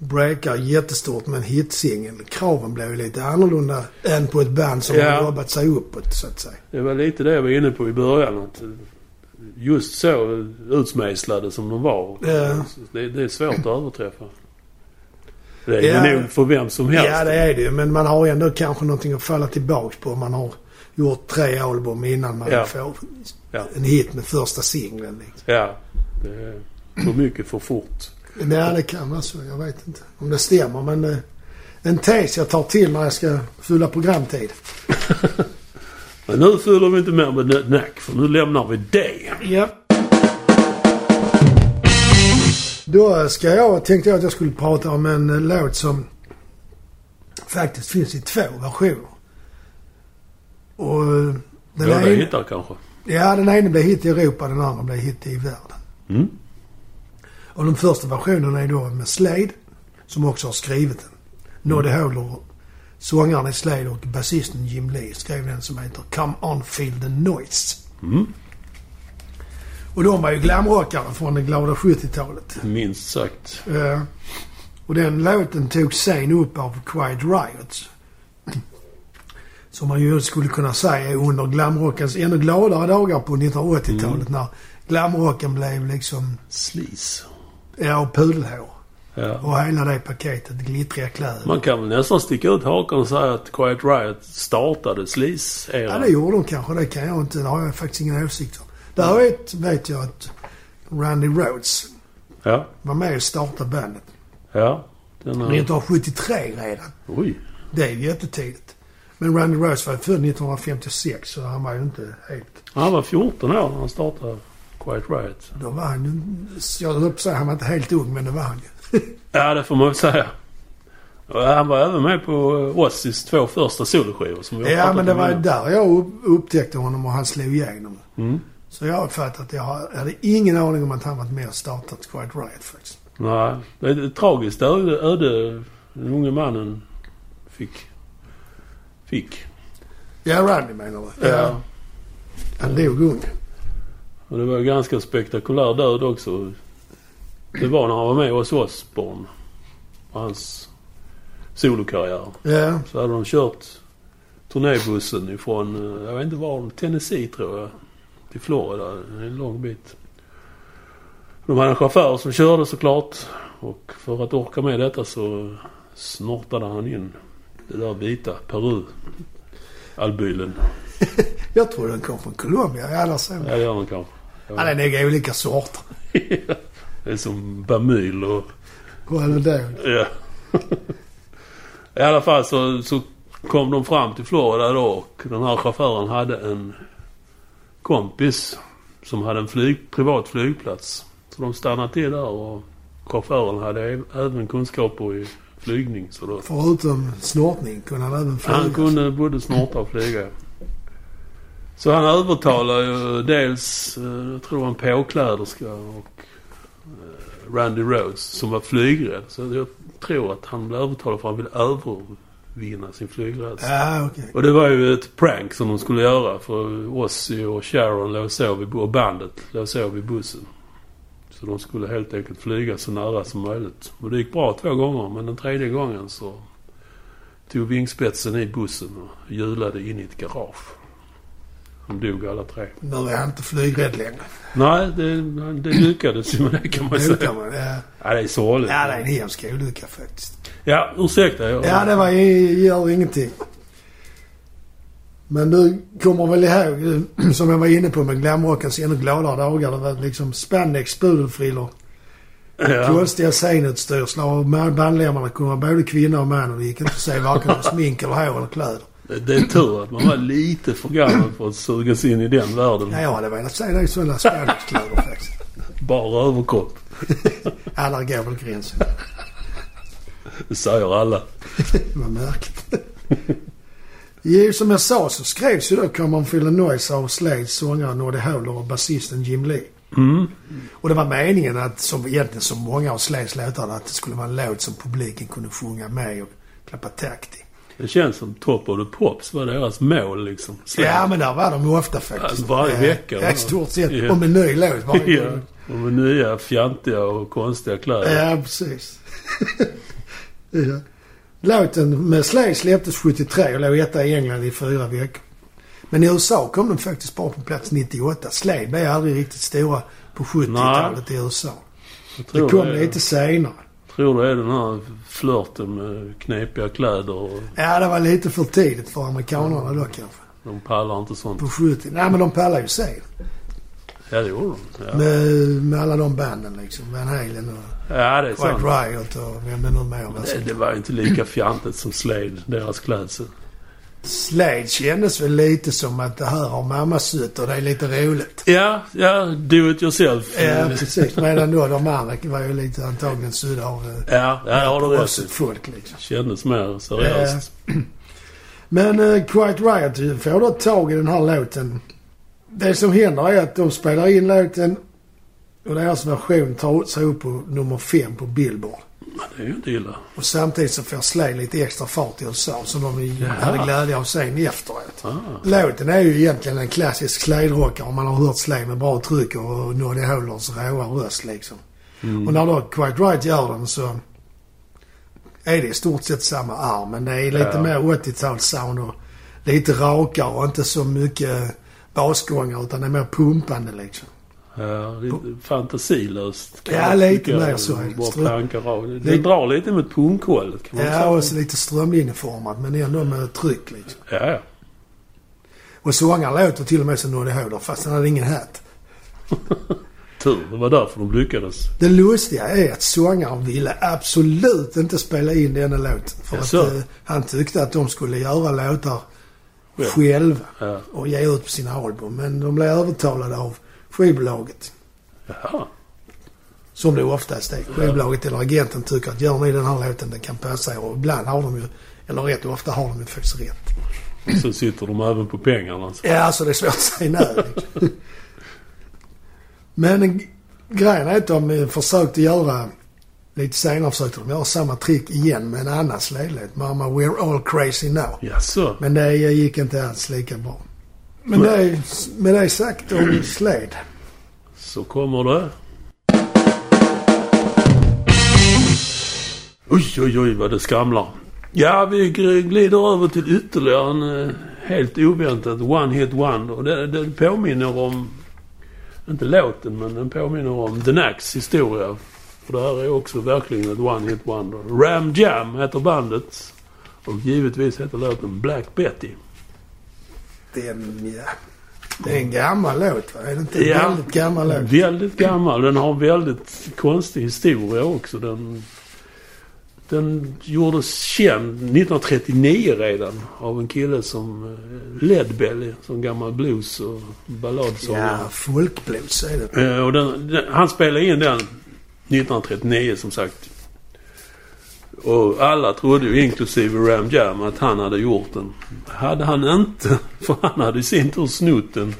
[SPEAKER 1] breakar jättestort med en hitsingel. Kraven blir ju lite annorlunda än på ett band som
[SPEAKER 2] Ja.
[SPEAKER 1] har jobbat sig uppåt så att säga.
[SPEAKER 2] Det var lite det jag var inne på i början. Eh, just så utsmejslade som de var.
[SPEAKER 1] Ja.
[SPEAKER 2] Det, det är svårt att överträffa. Det är
[SPEAKER 1] Ja.
[SPEAKER 2] det nog för vem som helst.
[SPEAKER 1] Ja, det är det. Men man har ändå kanske någonting att falla tillbaks på om man har gjort tre album innan man
[SPEAKER 2] Ja.
[SPEAKER 1] får
[SPEAKER 2] Ja.
[SPEAKER 1] en hit med första singeln. Liksom.
[SPEAKER 2] Ja. Det är för mycket för fort.
[SPEAKER 1] Nej, det kan vara så. Jag vet inte om det stämmer. Men eh, en tes jag tar till när jag ska fylla programtid. [laughs]
[SPEAKER 2] Men nu fyller vi inte mer med nack för nu lämnar vi det.
[SPEAKER 1] Ja. Då ska jag, tänkte jag att jag skulle prata om en eh, låt som faktiskt finns i två versioner. Och eh, den
[SPEAKER 2] Båda hittar kanske.
[SPEAKER 1] ja, den ena blev hit i Europa, den andra blev hit i världen.
[SPEAKER 2] Mm.
[SPEAKER 1] Och den första versionen är då med Slade, som också har skrivit den. Noddy Holder, sångaren i Slade och basisten Jim Lee skrev den som heter Come On Feel The Noise.
[SPEAKER 2] Mm.
[SPEAKER 1] Och de var ju glamrockare från det glada 70-talet.
[SPEAKER 2] Minst sagt.
[SPEAKER 1] Eh, och den låten tog sen upp av Quiet Riot. Som man ju skulle kunna säga är under glamrockens ännu gladare dagar på 1980-talet när glamrocken blev liksom,
[SPEAKER 2] Sleaze.
[SPEAKER 1] Ja, och pudelhår.
[SPEAKER 2] Ja.
[SPEAKER 1] Och hela det paketet, glittriga kläder.
[SPEAKER 2] Man kan väl nästan sticka ut hakan och säga att Quiet Riot startade
[SPEAKER 1] Ja,
[SPEAKER 2] Sleaze-eran.
[SPEAKER 1] det gjorde de kanske. Det kan jag inte. Det har jag faktiskt ingen åsikt om. Där vet, vet jag att Randy Rhoads
[SPEAKER 2] Ja.
[SPEAKER 1] var med och startade bandet.
[SPEAKER 2] Ja. Den är...
[SPEAKER 1] 1973 redan.
[SPEAKER 2] Oj.
[SPEAKER 1] Det är ju jättetidigt. Men Randy Rhoads var född 1956 så han var ju inte helt...
[SPEAKER 2] Han var 14 år när han startade Quiet Riot.
[SPEAKER 1] Då var han ju... Jag höll säga han var inte helt ung men det var han ju. [laughs]
[SPEAKER 2] Ja, det får man väl säga. Han var även med på eh, Ozzys två första soloskivor som vi har
[SPEAKER 1] Ja men det var
[SPEAKER 2] innan.
[SPEAKER 1] där jag upp- upptäckte honom och han slog igenom.
[SPEAKER 2] Mm.
[SPEAKER 1] Så jag har fattat att jag hade ingen aning om att han varit med och startat Quiet Riot faktiskt.
[SPEAKER 2] Nej, det är ett tragiskt öde, öde den unge mannen fick. Fick.
[SPEAKER 1] Ja, Randy menar du?
[SPEAKER 2] Ja.
[SPEAKER 1] Han dog ung.
[SPEAKER 2] Och det var ganska spektakulär död också. Det var när han var med hos Osbourne. Och hans solokarriär.
[SPEAKER 1] Ja.
[SPEAKER 2] Så hade de kört turnébussen ifrån, eh, jag vet inte var, Tennessee tror jag. Till Florida. En lång bit. De hade en chaufför som körde såklart. Och för att orka med detta så snortade han in det där vita Peru-albylen. [laughs]
[SPEAKER 1] Jag tror den kom från Colombia. Eller så.
[SPEAKER 2] Ja, det gör han kanske.
[SPEAKER 1] Ja, det är nog olika sorter. [laughs]
[SPEAKER 2] Det är som Bamyl och...
[SPEAKER 1] Och då.
[SPEAKER 2] Ja. I alla fall så, så kom de fram till Florida då och den här chauffören hade en kompis som hade en flyg, privat flygplats. Så de stannade till där och chauffören hade äv- även kunskaper i flygning. Så då,
[SPEAKER 1] Förutom snortning kunde han även flyga.
[SPEAKER 2] han kunde både snorta och flyga. Så han övertalade ju dels, eh, jag tror en påkläderska och eh, Randy Rhodes som var flygrädd. Så jag tror att han blev övertalad för att han ville övervinna sin flygrädsla.
[SPEAKER 1] Ja, okej.
[SPEAKER 2] Och det var ju ett prank som de skulle göra för Ozzy och Sharon låg sov vid, och bandet låg sov vid bussen. Så de skulle helt enkelt flyga så nära som möjligt. Och det gick bra två gånger men den tredje gången så tog vingspetsen i bussen och hjulade in i ett garage. De dog alla tre.
[SPEAKER 1] Nu är han inte flygrädd längre.
[SPEAKER 2] Nej, det, det lyckades ju med det kan man säga.
[SPEAKER 1] kan man. Ja.
[SPEAKER 2] Ja, det är sorgligt.
[SPEAKER 1] ja, det är en hemsk olycka faktiskt.
[SPEAKER 2] Ja, ursäkta. Jag,
[SPEAKER 1] Ja, det var, gör ingenting. Men du kommer väl ihåg, [clears throat] som jag var inne på med glamrockens ännu gladare dagar. Det var liksom spandex, pudelfrillor,
[SPEAKER 2] ja.
[SPEAKER 1] konstiga scenutstyrslar och bandledarna kunde vara både kvinna och man och det gick inte att se varken smink eller hår eller kläder.
[SPEAKER 2] Det, det är tur att man var lite för gammal för att sugas in i den världen.
[SPEAKER 1] Ja, jag hade velat se dig i sådana spandexkläder faktiskt.
[SPEAKER 2] Bara överkropp. [laughs]
[SPEAKER 1] Där går väl gränsen.
[SPEAKER 2] Det säger alla. [laughs]
[SPEAKER 1] Vad märkligt. Jo, som jag sa så skrevs ju då Come On Feel Noise av Slades sångare Noddy Howler och basisten Jim Lee.
[SPEAKER 2] Mm.
[SPEAKER 1] Och det var meningen att, som egentligen som många av Slades låtar, att det skulle vara en låt som publiken kunde sjunga med och klappa takt i.
[SPEAKER 2] Det känns som Top of the Pops var deras mål liksom. Så-
[SPEAKER 1] Ja, men där var de ju ofta faktiskt.
[SPEAKER 2] Ja, varje vecka,
[SPEAKER 1] Ja, i stort sett.
[SPEAKER 2] Ja.
[SPEAKER 1] Om en ny låt varje
[SPEAKER 2] Ja. Och med nya fjantiga och konstiga kläder.
[SPEAKER 1] Ja, precis. [laughs] ja. Låten med Slade släpptes 73 och låg etta i England i fyra veckor. Men i USA kom den faktiskt bara på plats 98. Slade blev aldrig riktigt stora på 70-talet i USA. Det kom
[SPEAKER 2] är-
[SPEAKER 1] lite senare.
[SPEAKER 2] Tror det är den här flörten med knepiga kläder och
[SPEAKER 1] Ja, det var lite för tidigt för amerikanerna då kanske.
[SPEAKER 2] de pallar inte sånt.
[SPEAKER 1] På 70. Nej, men de pallar ju sen.
[SPEAKER 2] Ja, det gjorde de. Ja,
[SPEAKER 1] Med, med alla de banden liksom. Van Halen och
[SPEAKER 2] ja det är
[SPEAKER 1] White
[SPEAKER 2] sant.
[SPEAKER 1] Riot och vem det nu mer var.
[SPEAKER 2] Det, det var inte lika fjantigt som Slade, deras klädsel.
[SPEAKER 1] Slade kändes väl lite som att det här har mamma sytt och det är lite roligt.
[SPEAKER 2] Ja, ja, do it yourself.
[SPEAKER 1] Ja, precis. Medan då de andra var ju lite antagligen sydda av eh,
[SPEAKER 2] Ja, ja, har du rätt
[SPEAKER 1] folk liksom.
[SPEAKER 2] Kändes mer seriöst. [clears throat]
[SPEAKER 1] Men uh, Quiet Riot får då tag i den här låten. Det som händer är att de spelar in låten och deras version tar sig upp på nummer fem på Billboard.
[SPEAKER 2] Men det är ju inte illa.
[SPEAKER 1] Och samtidigt så får Slade lite extra fart i USA som de
[SPEAKER 2] Jaha.
[SPEAKER 1] hade glädje av sen efteråt.
[SPEAKER 2] Ah.
[SPEAKER 1] Låten är ju egentligen en klassisk Slade-rockare om man har hört Slade med bra tryck och Noddy Hollands råa röst liksom.
[SPEAKER 2] Mm.
[SPEAKER 1] Och när då Quiet Right gör den så är det i stort sett samma arm. Men det är lite
[SPEAKER 2] Ja.
[SPEAKER 1] mer 80-talssound och lite rakare och inte så mycket basgångar utan det är mer pumpande liksom.
[SPEAKER 2] Ja, lite fantasilöst.
[SPEAKER 1] Ja, lite mer så det. Lite-
[SPEAKER 2] drar lite mot punkhållet kan man
[SPEAKER 1] Ja,
[SPEAKER 2] säga.
[SPEAKER 1] och så lite strömlinjeformat men ändå med tryck liksom.
[SPEAKER 2] Ja, ja.
[SPEAKER 1] Och sångaren låter till och med som Noddy Holder fast han hade ingen hatt. [laughs]
[SPEAKER 2] Tur. Det var därför de lyckades.
[SPEAKER 1] Det lustiga är att sångaren ville absolut inte spela in denna låt. För
[SPEAKER 2] Jaså?
[SPEAKER 1] att eh, han tyckte att de skulle göra låtar
[SPEAKER 2] Själv.
[SPEAKER 1] själva
[SPEAKER 2] Ja.
[SPEAKER 1] och ge ut på sina album. Men de blev övertalade av skivbolaget.
[SPEAKER 2] Jaha.
[SPEAKER 1] Som det oftast är. Skivbolaget eller agenten tycker att gör ni den här låten, den kan passa er. Och ibland har de ju, eller rätt ofta har de ju faktiskt rätt.
[SPEAKER 2] Så sitter de även på pengarna. Så.
[SPEAKER 1] Ja, alltså det är svårt att säga nej. liksom. Men grejen är att de eh, försökte göra, lite senare försökte de göra samma trick igen med en annan slädlåt. Mamma We're All Crazy Now.
[SPEAKER 2] Jaså?
[SPEAKER 1] Men det gick inte alls lika bra. Men det är, med det sagt om Slade.
[SPEAKER 2] Så kommer det. Oj, oj, oj vad det skramlar. Ja, vi glider över till ytterligare en eh, helt oväntat One Hit Wonder. Det, det påminner om, inte låten, men den påminner om The Knacks historia. För det här är också verkligen ett One Hit Wonder. Ram Jam heter bandet. Och givetvis heter låten Black Betty.
[SPEAKER 1] Den, ja. Det är en gammal låt va? Är det inte en
[SPEAKER 2] Ja.
[SPEAKER 1] väldigt gammal låt?
[SPEAKER 2] Väldigt gammal. Den har väldigt konstig historia också. Den, den gjordes känd 1939 redan av en kille som eh, Leadbelly, som gammal blues och balladsångare.
[SPEAKER 1] Ja, folkblues är det.
[SPEAKER 2] Eh, och den, den, han spelade in den 1939 som sagt. Och alla trodde ju, inklusive Ram Jam, att han hade gjort den. Hade han inte, [laughs] för han hade i sin tur snott den.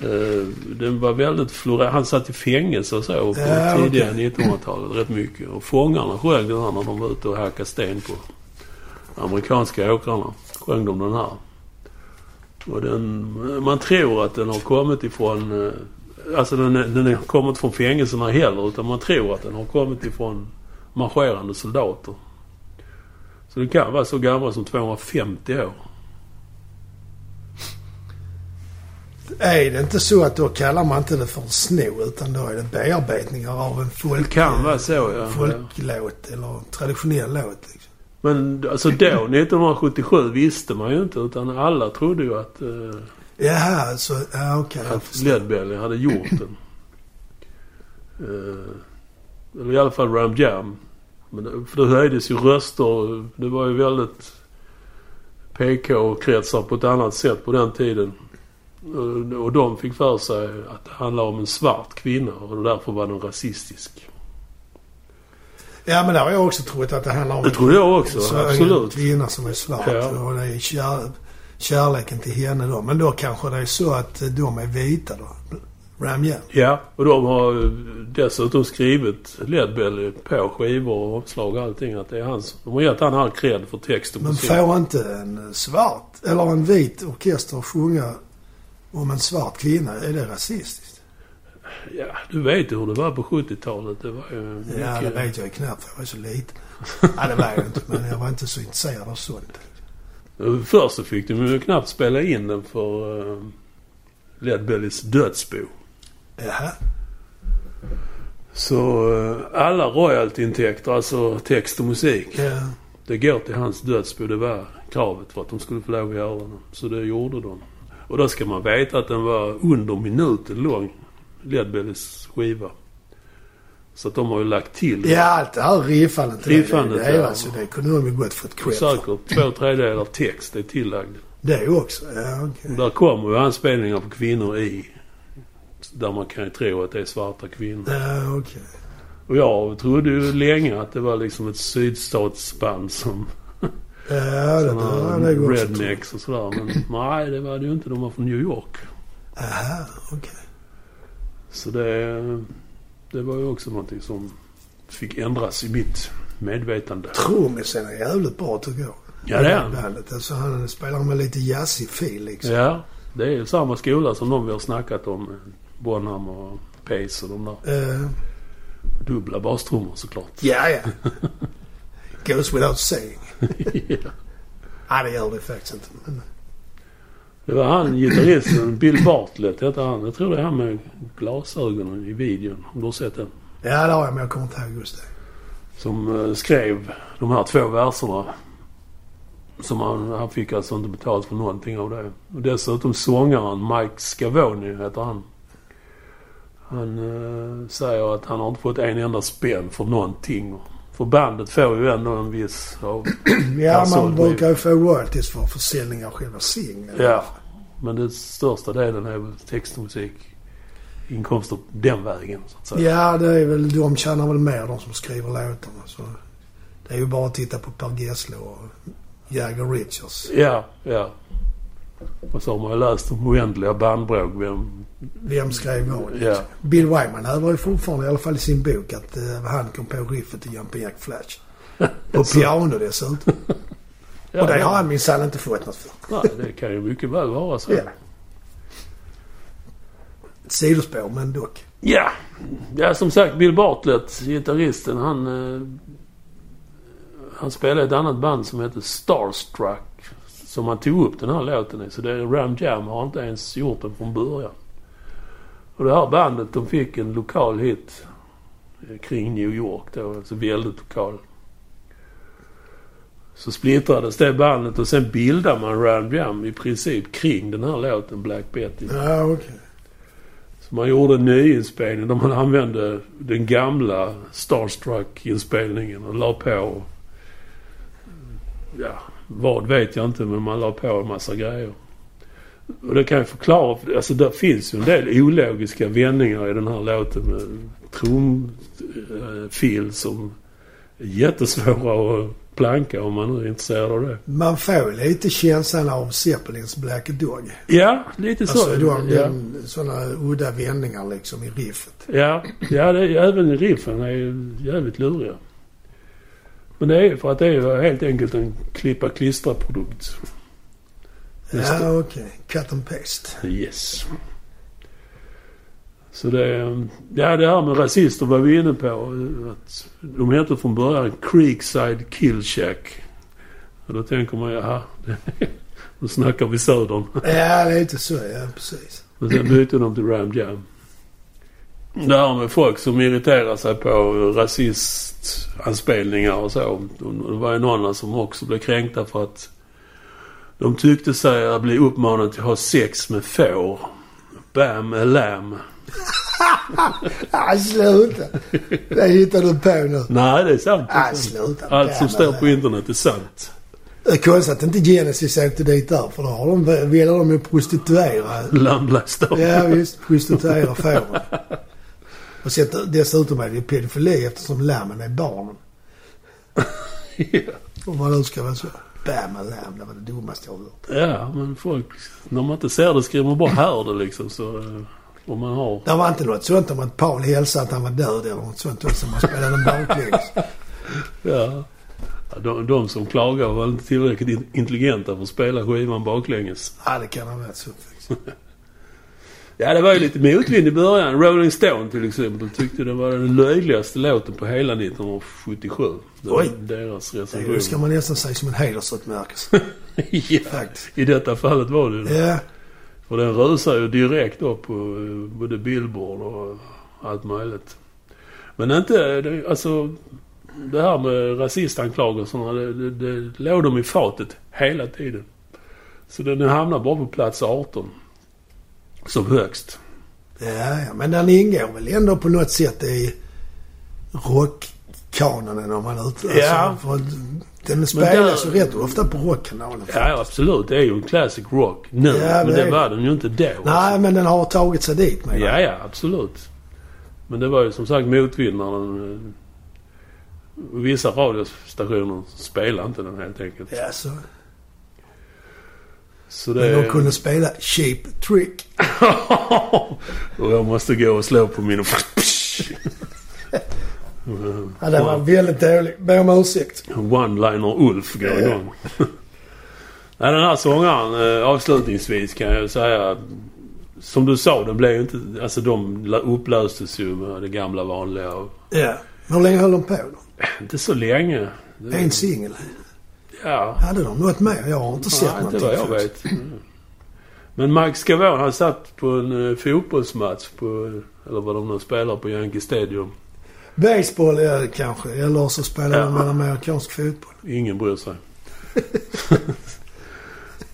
[SPEAKER 2] Eh, den var väldigt florerad. Han satt i fängelse och så på
[SPEAKER 1] Ja,
[SPEAKER 2] tidiga
[SPEAKER 1] okej.
[SPEAKER 2] 1900-talet rätt mycket. Och fångarna sjöng den här när de var ute och hackade sten på amerikanska åkrarna. Sjöng de den här. Och den, man tror att den har kommit ifrån... eh, Alltså den, den har kommit från fängelserna heller. Utan man tror att den har kommit ifrån marscherande soldater. Så den kan vara så gammal som 250 år.
[SPEAKER 1] Är det inte så att då kallar man inte det för en sno utan då är det bearbetningar av en folk,
[SPEAKER 2] Det kan vara så ja.
[SPEAKER 1] folklåt eller traditionell låt. Liksom.
[SPEAKER 2] Men alltså då 1977 visste man ju inte utan alla trodde ju att, eh,
[SPEAKER 1] Jaha, alltså, ja okej. jag
[SPEAKER 2] att
[SPEAKER 1] förstår.
[SPEAKER 2] Leadbelly hade gjort den. Eh, eller i alla fall Ram Jam. Men det, för det höjdes ju röster. Det var ju väldigt PK-kretsar på ett annat sätt på den tiden. Och- de fick för sig att det handlar om en svart kvinna och därför var den rasistisk.
[SPEAKER 1] Ja, men där har jag också trott att det handlar om
[SPEAKER 2] Det trodde jag också,
[SPEAKER 1] det En
[SPEAKER 2] absolut.
[SPEAKER 1] kvinna som är svart
[SPEAKER 2] Ja.
[SPEAKER 1] och det är kär, kärleken till henne då. Men då kanske det är så att de är vita då. Ram Jam.
[SPEAKER 2] Ja, och de har dessutom skrivit Ledbelly på skivor och omslag och allting. Att det är hans. De har gett han all cred för text och
[SPEAKER 1] Men
[SPEAKER 2] musik.
[SPEAKER 1] får inte en svart eller en vit orkester sjunga om en svart kvinna? Är det rasistiskt?
[SPEAKER 2] Ja, du vet ju hur det var på 70-talet. Det var ju
[SPEAKER 1] Ja, det
[SPEAKER 2] mycket...
[SPEAKER 1] vet jag knappt för jag är så liten. ja, det var jag inte. Men jag var inte så intresserad av sånt.
[SPEAKER 2] Först så fick de ju knappt spela in den för uh, Ledbellys dödsbo.
[SPEAKER 1] Jaha.
[SPEAKER 2] Så eh, alla royaltyintäkter, alltså text och musik,
[SPEAKER 1] Ja.
[SPEAKER 2] det går till hans dödsbo. Det var kravet för att de skulle få lov att göra det. Så det gjorde de. Och då ska man veta att den var under minuten lång, Ledbellys skiva. Så att de har ju lagt till
[SPEAKER 1] Ja, allt det här riffandet. det-
[SPEAKER 2] Riffandet,
[SPEAKER 1] det, är
[SPEAKER 2] ja.
[SPEAKER 1] alltså, det kunde de ju gott fått cred
[SPEAKER 2] säkert två tredjedelar text är tillagd.
[SPEAKER 1] Det också? Ja, okej.
[SPEAKER 2] Och där kommer ju anspelningar på kvinnor i. Där man kan ju tro att det är svarta kvinnor.
[SPEAKER 1] Ja, okej.
[SPEAKER 2] Och jag trodde ju länge att det var liksom ett sydstatsband som
[SPEAKER 1] Ja, det där också trott.
[SPEAKER 2] rednecks och sådär. Men nej, det var det ju inte. De var från New York.
[SPEAKER 1] Aha, okej.
[SPEAKER 2] Så det, det var ju också någonting som fick ändras i mitt medvetande.
[SPEAKER 1] Trummisen är jävligt bra tycker jag.
[SPEAKER 2] Ja, det är han.
[SPEAKER 1] Bandet. Alltså, han spelar med lite jazzig fil liksom.
[SPEAKER 2] Ja, det är ju samma skola som de vi har snackat om. Bonham och Pace och de där.
[SPEAKER 1] Eh,
[SPEAKER 2] Dubbla bastrummor såklart.
[SPEAKER 1] ja, ja. Goes without saying. [laughs]
[SPEAKER 2] ja.
[SPEAKER 1] Nej, det gör det faktiskt inte. Men,
[SPEAKER 2] Det var han, gitarristen, Bill Bartlett hette han. Jag tror det är han med glasögonen i videon. Om du har sett den?
[SPEAKER 1] ja, det har jag, men jag kommer inte ihåg just det.
[SPEAKER 2] Som eh, skrev de här två verserna. Som han, han fick alltså inte betalt för någonting av det. Och dessutom sångaren Mike Scavoni heter han. Han eh, säger att han har inte fått en enda spänn för någonting. För bandet får ju ändå en viss... Av, [clears throat]
[SPEAKER 1] Ja, man brukar ju få royalties för försäljning av själva singeln.
[SPEAKER 2] ja. Men den största delen är väl text och musik. Inkomster den vägen så att säga.
[SPEAKER 1] Ja, det är väl, de tjänar väl mer de som skriver låtarna. Så det är ju bara att titta på Per Gessle och Jagger Richards.
[SPEAKER 2] Ja, ja. Och så har man ju läst om oändliga bandbråk. Vem,
[SPEAKER 1] Vem skrev vad?
[SPEAKER 2] Ja.
[SPEAKER 1] Bill Wyman hävdar ju fortfarande, i alla fall i sin bok, att eh, han kom på riffet till Jumping Jack Flash. [laughs] På piano dessutom.
[SPEAKER 2] ja,
[SPEAKER 1] och det har han minsann inte fått något för.
[SPEAKER 2] Nej, det kan ju mycket väl vara så.
[SPEAKER 1] Ja. Ett sidospår, men dock.
[SPEAKER 2] Ja, ja som sagt Bill Bartlett, gitarristen, han... Eh, han spelade i ett annat band som heter Starstruck. Som han tog upp den här låten i. Så det är Ram Jam har inte ens gjort den från början. Och det här bandet, de fick en lokal hit eh, kring New York då. Alltså väldigt lokal. Så splittrades det bandet och sen bildade man Ram Jam i princip kring den här låten Black Betty.
[SPEAKER 1] Ja, okej.
[SPEAKER 2] Så man gjorde en nyinspelning där man använde den gamla Starstruck-inspelningen och la på... Ja, vad vet jag inte men man la på en massa grejer. Och det kan jag förklara. för- Alltså det finns ju en del ologiska vändningar i den här låten med trumfil som är jättesvåra att planka om man nu är intresserad av det.
[SPEAKER 1] Man får lite känslan av Zeppelins Black Dog.
[SPEAKER 2] Ja, lite så.
[SPEAKER 1] Alltså, de,
[SPEAKER 2] ja.
[SPEAKER 1] sådana udda vändningar liksom i riffet.
[SPEAKER 2] Ja, ja det är, även riffen är ju jävligt luriga. Men det är för att det är helt enkelt en klippa-klistra-produkt. Det.
[SPEAKER 1] Ja, okej. Cut and paste.
[SPEAKER 2] Yes. Så det... är- Ja, det här med rasister var vi inne på. Att de hette från början Creekside Kill Shack. Och då tänker man, jaha. det- [laughs] Då snackar vi södern.
[SPEAKER 1] Ja, lite så. Ja, precis.
[SPEAKER 2] Men sen bytte de till Ram Jam. Det här med folk som irriterar sig på rasistanspelningar och så. Det var ju några som också blev kränkta för att de tyckte sig bli uppmanade till att ha sex med får. Bam lamb.
[SPEAKER 1] Ah, [laughs] sluta! Det hittar du på nu.
[SPEAKER 2] Nej, det är sant.
[SPEAKER 1] Ah, sluta.
[SPEAKER 2] Allt som står på internet är sant.
[SPEAKER 1] Det är konstigt att inte Genesis åkte dit där. För då har de, vill de ju prostituera.
[SPEAKER 2] Lamblöst då.
[SPEAKER 1] Ja visst, prostituera fåren. [laughs] Och dessutom är det ju pedofili eftersom lammen är barnen.
[SPEAKER 2] ja. [laughs]
[SPEAKER 1] Om man nu ska vara så. And lam, det var det dummaste jag hört.
[SPEAKER 2] ja, men folk... När man inte ser det skriver man bara hör det liksom. Så eh, om man har...
[SPEAKER 1] Det var inte något sånt om att Paul hälsade att han var död eller något sånt också. Man spelade den baklänges. [laughs]
[SPEAKER 2] Ja. de, de som klagar var inte tillräckligt in- intelligenta för att spela skivan baklänges.
[SPEAKER 1] Ja, det kan ha varit så faktiskt.
[SPEAKER 2] Ja, det var ju lite motvind i början. Rolling Stone till exempel tyckte det var den löjligaste låten på hela 1977. Det var
[SPEAKER 1] Oj.
[SPEAKER 2] deras
[SPEAKER 1] Det
[SPEAKER 2] recension.
[SPEAKER 1] ska man nästan säga som en hedersutmärkelse. [laughs]
[SPEAKER 2] ja,
[SPEAKER 1] Faktiskt.
[SPEAKER 2] i detta fallet var det det.
[SPEAKER 1] Ja,
[SPEAKER 2] För den rusar ju direkt upp på eh, både Billboard och allt möjligt. Men inte, det, alltså det här med rasistanklagelserna, det, det, det låg dem i fatet hela tiden. Så den hamnar bara på plats 18. Som högst.
[SPEAKER 1] ja, ja. Men den ingår väl ändå på något sätt i rockkanonen om man ut... Alltså,
[SPEAKER 2] Ja.
[SPEAKER 1] För att den spelas ju rätt ofta på rockkanalen.
[SPEAKER 2] Ja, absolut. Det är ju en classic rock nu.
[SPEAKER 1] Ja,
[SPEAKER 2] men
[SPEAKER 1] det
[SPEAKER 2] det var den ju inte då.
[SPEAKER 1] Nej, men den har tagit sig dit med
[SPEAKER 2] Ja, ja, absolut. Men det var ju som sagt motvind när den... eh, Vissa radiostationer spelade inte den helt enkelt.
[SPEAKER 1] Ja, så.
[SPEAKER 2] Så det...
[SPEAKER 1] Men de kunde spela Cheap Trick. [laughs]
[SPEAKER 2] och jag måste gå och slå på min... [laughs]
[SPEAKER 1] Ja, den var väldigt dålig. Ber om ursäkt.
[SPEAKER 2] One-liner Ulf går igång. [laughs] Nej, den här sångaren, eh, avslutningsvis kan jag säga. Som du sa, den blev ju inte... Alltså de upplöstes ju med det gamla vanliga. Och,
[SPEAKER 1] Ja. Hur länge höll de på då?
[SPEAKER 2] inte så länge.
[SPEAKER 1] En singel.
[SPEAKER 2] Ja.
[SPEAKER 1] Hade de något mer? Jag har inte sett
[SPEAKER 2] Nej, inte
[SPEAKER 1] någonting.
[SPEAKER 2] vad jag vet. Mm. Men Mike Scavone, han satt på en eh, fotbollsmatch på... Eller vad de nu spelar på Yankee Stadium.
[SPEAKER 1] Baseball ja, kanske. Eller så spelar
[SPEAKER 2] Ja.
[SPEAKER 1] de amerikansk fotboll.
[SPEAKER 2] Ingen bryr sig.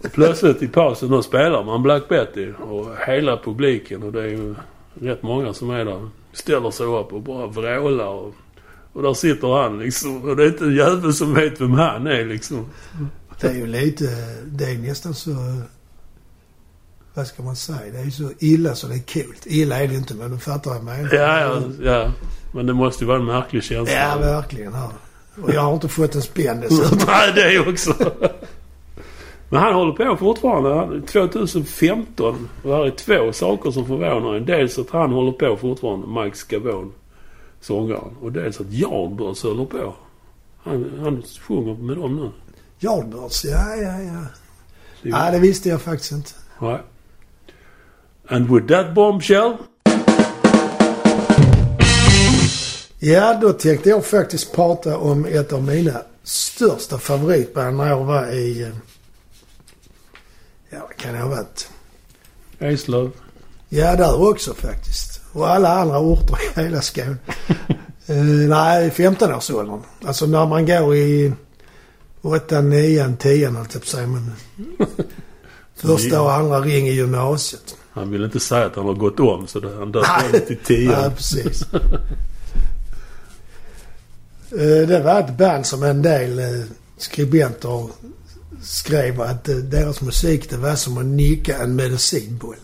[SPEAKER 2] [laughs] plötsligt i pausen då spelar man Black Betty och hela publiken och det är ju rätt många som är där. Ställer sig upp och bara vrålar och, och där sitter han liksom. Och det är inte en jävel som vet vem han är liksom.
[SPEAKER 1] Det är ju lite... Det är nästan så... Vad ska man säga? Det är ju så illa så det är coolt. Illa är det inte men du fattar vad jag menar.
[SPEAKER 2] Ja, ja, ja. Men det måste ju vara en märklig känsla.
[SPEAKER 1] Ja, verkligen. Här. Och jag har inte fått en spänn dessutom. [laughs]
[SPEAKER 2] Nej, det också. Men han håller på fortfarande. Han- 2015. Och här är två saker som förvånar en. Dels att han håller på fortfarande, Mike Scavone, sångaren. Och dels att Jarnbörs håller på. Han, han sjunger med dem nu.
[SPEAKER 1] Yardbirds, ja, ja, ja. Nej, det visste jag faktiskt inte.
[SPEAKER 2] Nej. And with that bombshell.
[SPEAKER 1] Ja, då tänkte jag faktiskt prata om ett av mina största favoritband när jag var i... eh, Ja, vad kan det ha varit?
[SPEAKER 2] Eslöv.
[SPEAKER 1] Ja, där också faktiskt. Och alla andra orter i hela Skåne. uh, [laughs] nej, 15-årsåldern. Alltså när man går i 8, 9, 10 höll jag på säga. Men första och andra ring i gymnasiet.
[SPEAKER 2] Han vill inte säga att han har gått om så det, han döpte
[SPEAKER 1] Nej.
[SPEAKER 2] om till 10. [laughs]
[SPEAKER 1] Ja, precis. Eh, det var ett band som en del eh, skribenter skrev att deras musik det var som att nicka en medicinboll.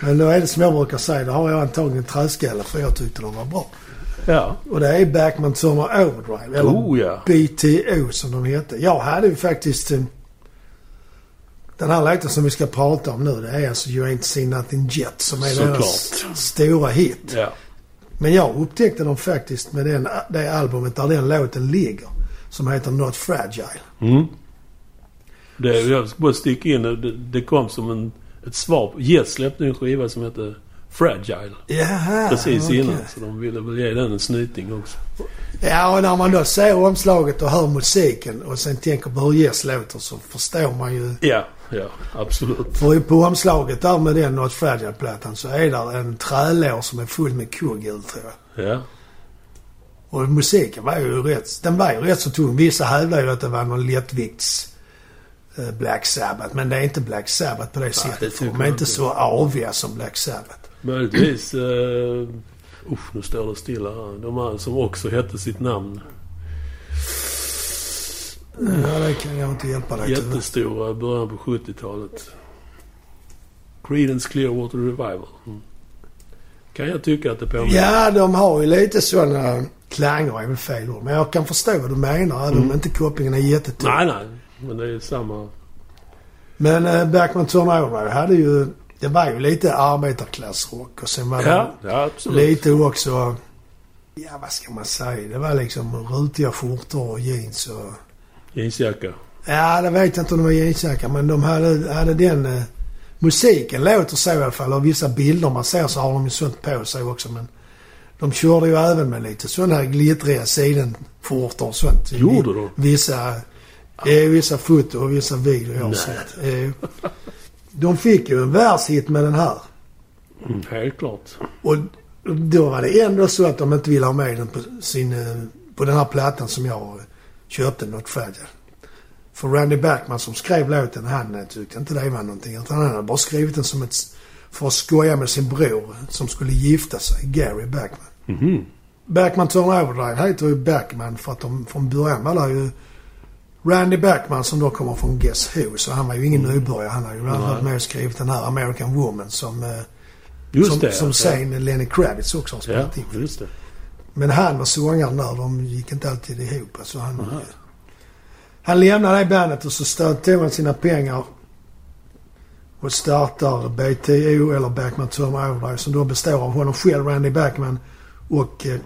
[SPEAKER 1] Men då är det som jag brukar säga, då har jag antagligen träskalle för jag tyckte de var bra.
[SPEAKER 2] Ja.
[SPEAKER 1] Och det är Backman Summer Overdrive, eller
[SPEAKER 2] Oh ja.
[SPEAKER 1] BTO som de hette. Jag hade ju faktiskt... eh, Den här låten som vi ska prata om nu, det är alltså You Ain't Seen Nothing Yet som är
[SPEAKER 2] Såklart.
[SPEAKER 1] deras stora hit.
[SPEAKER 2] Ja.
[SPEAKER 1] Men jag upptäckte dem faktiskt med den, det albumet där den låten ligger. Som heter Not Fragile.
[SPEAKER 2] Mm. Det, jag ska bara sticka in. Det, det kom som en, ett svar. Yes släppte en skiva som hette Fragile.
[SPEAKER 1] Jaha,
[SPEAKER 2] Precis
[SPEAKER 1] okej.
[SPEAKER 2] innan. Så de ville väl ge den en snyting också.
[SPEAKER 1] Ja, och när man då ser omslaget och hör musiken och sen tänker på hur Yes låter så förstår man ju.
[SPEAKER 2] Ja, ja. Absolut.
[SPEAKER 1] För på omslaget där med den Not Fragile-plattan så är där en trälår som är full med kugghjul tror jag.
[SPEAKER 2] Ja.
[SPEAKER 1] Och musiken var ju rätt, den var ju rätt så tung. Vissa hävdar ju att det var någon lättvikts Black Sabbath. Men det är inte Black Sabbath på det
[SPEAKER 2] det
[SPEAKER 1] sättet. De är inte så aviga som Black Sabbath.
[SPEAKER 2] Möjligtvis... Uh, usch, nu står det stilla här. De här som också hette sitt namn.
[SPEAKER 1] Ja, det kan jag inte hjälpa dig.
[SPEAKER 2] Jättestora i början på 70-talet. Creedence Clearwater Revival. Mm. Kan jag tycka att det påminner.
[SPEAKER 1] Ja, de har ju lite sådana klanger är väl fel ord. Men jag kan förstå vad du menar, även om
[SPEAKER 2] Mm.
[SPEAKER 1] inte kopplingen är jättetydlig.
[SPEAKER 2] Nej, nej. Men det är samma...
[SPEAKER 1] Men eh, Backman Turner hade ju... Det var ju lite arbetarklassrock och sen var det
[SPEAKER 2] Ja,
[SPEAKER 1] lite också... Ja, vad ska man säga? Det var liksom rutiga skjortor och jeans och...
[SPEAKER 2] Jeansjacka.
[SPEAKER 1] Ja, det vet jag inte om det var jeansjacka, men de hade, hade den... Eh, musiken låter så i alla fall. Och vissa bilder man ser så har de ju sånt på sig också. Men de körde ju även med lite sådana här glittriga sidenskjortor och sånt.
[SPEAKER 2] Gjorde de?
[SPEAKER 1] Vissa... Eh, vissa foto och vissa videor jag har sett. De fick ju en världshit med den här.
[SPEAKER 2] Mm, helt klart.
[SPEAKER 1] Och då var det ändå så att de inte ville ha med den på, sin, eh, på den här plattan som jag köpte, Not Fragile. För Randy Backman som skrev låten, han eh, tyckte inte det var någonting. Utan han hade bara skrivit den som ett, för att skoja med sin bror som skulle gifta sig, Gary Backman.
[SPEAKER 2] Mhm.
[SPEAKER 1] Backman Turn Overdrive heter ju Backman för att de från början var det ju Randy Backman som då kommer från Guess Who. Så han var ju ingen nybörjare. Han har ju bland annat med och skrivit den här American Woman som, eh,
[SPEAKER 2] Just
[SPEAKER 1] som,
[SPEAKER 2] det.
[SPEAKER 1] som
[SPEAKER 2] ja.
[SPEAKER 1] sen Lenny Kravitz också har
[SPEAKER 2] Ja,
[SPEAKER 1] spelat in.
[SPEAKER 2] just det.
[SPEAKER 1] Men han var sångaren där. De gick inte alltid ihop. Alltså han,
[SPEAKER 2] Aha.
[SPEAKER 1] han lämnade det bandet och så tog han sina pengar och startar BTO eller Backman Turn Overdrive som då består av honom själv, Randy Backman och eh,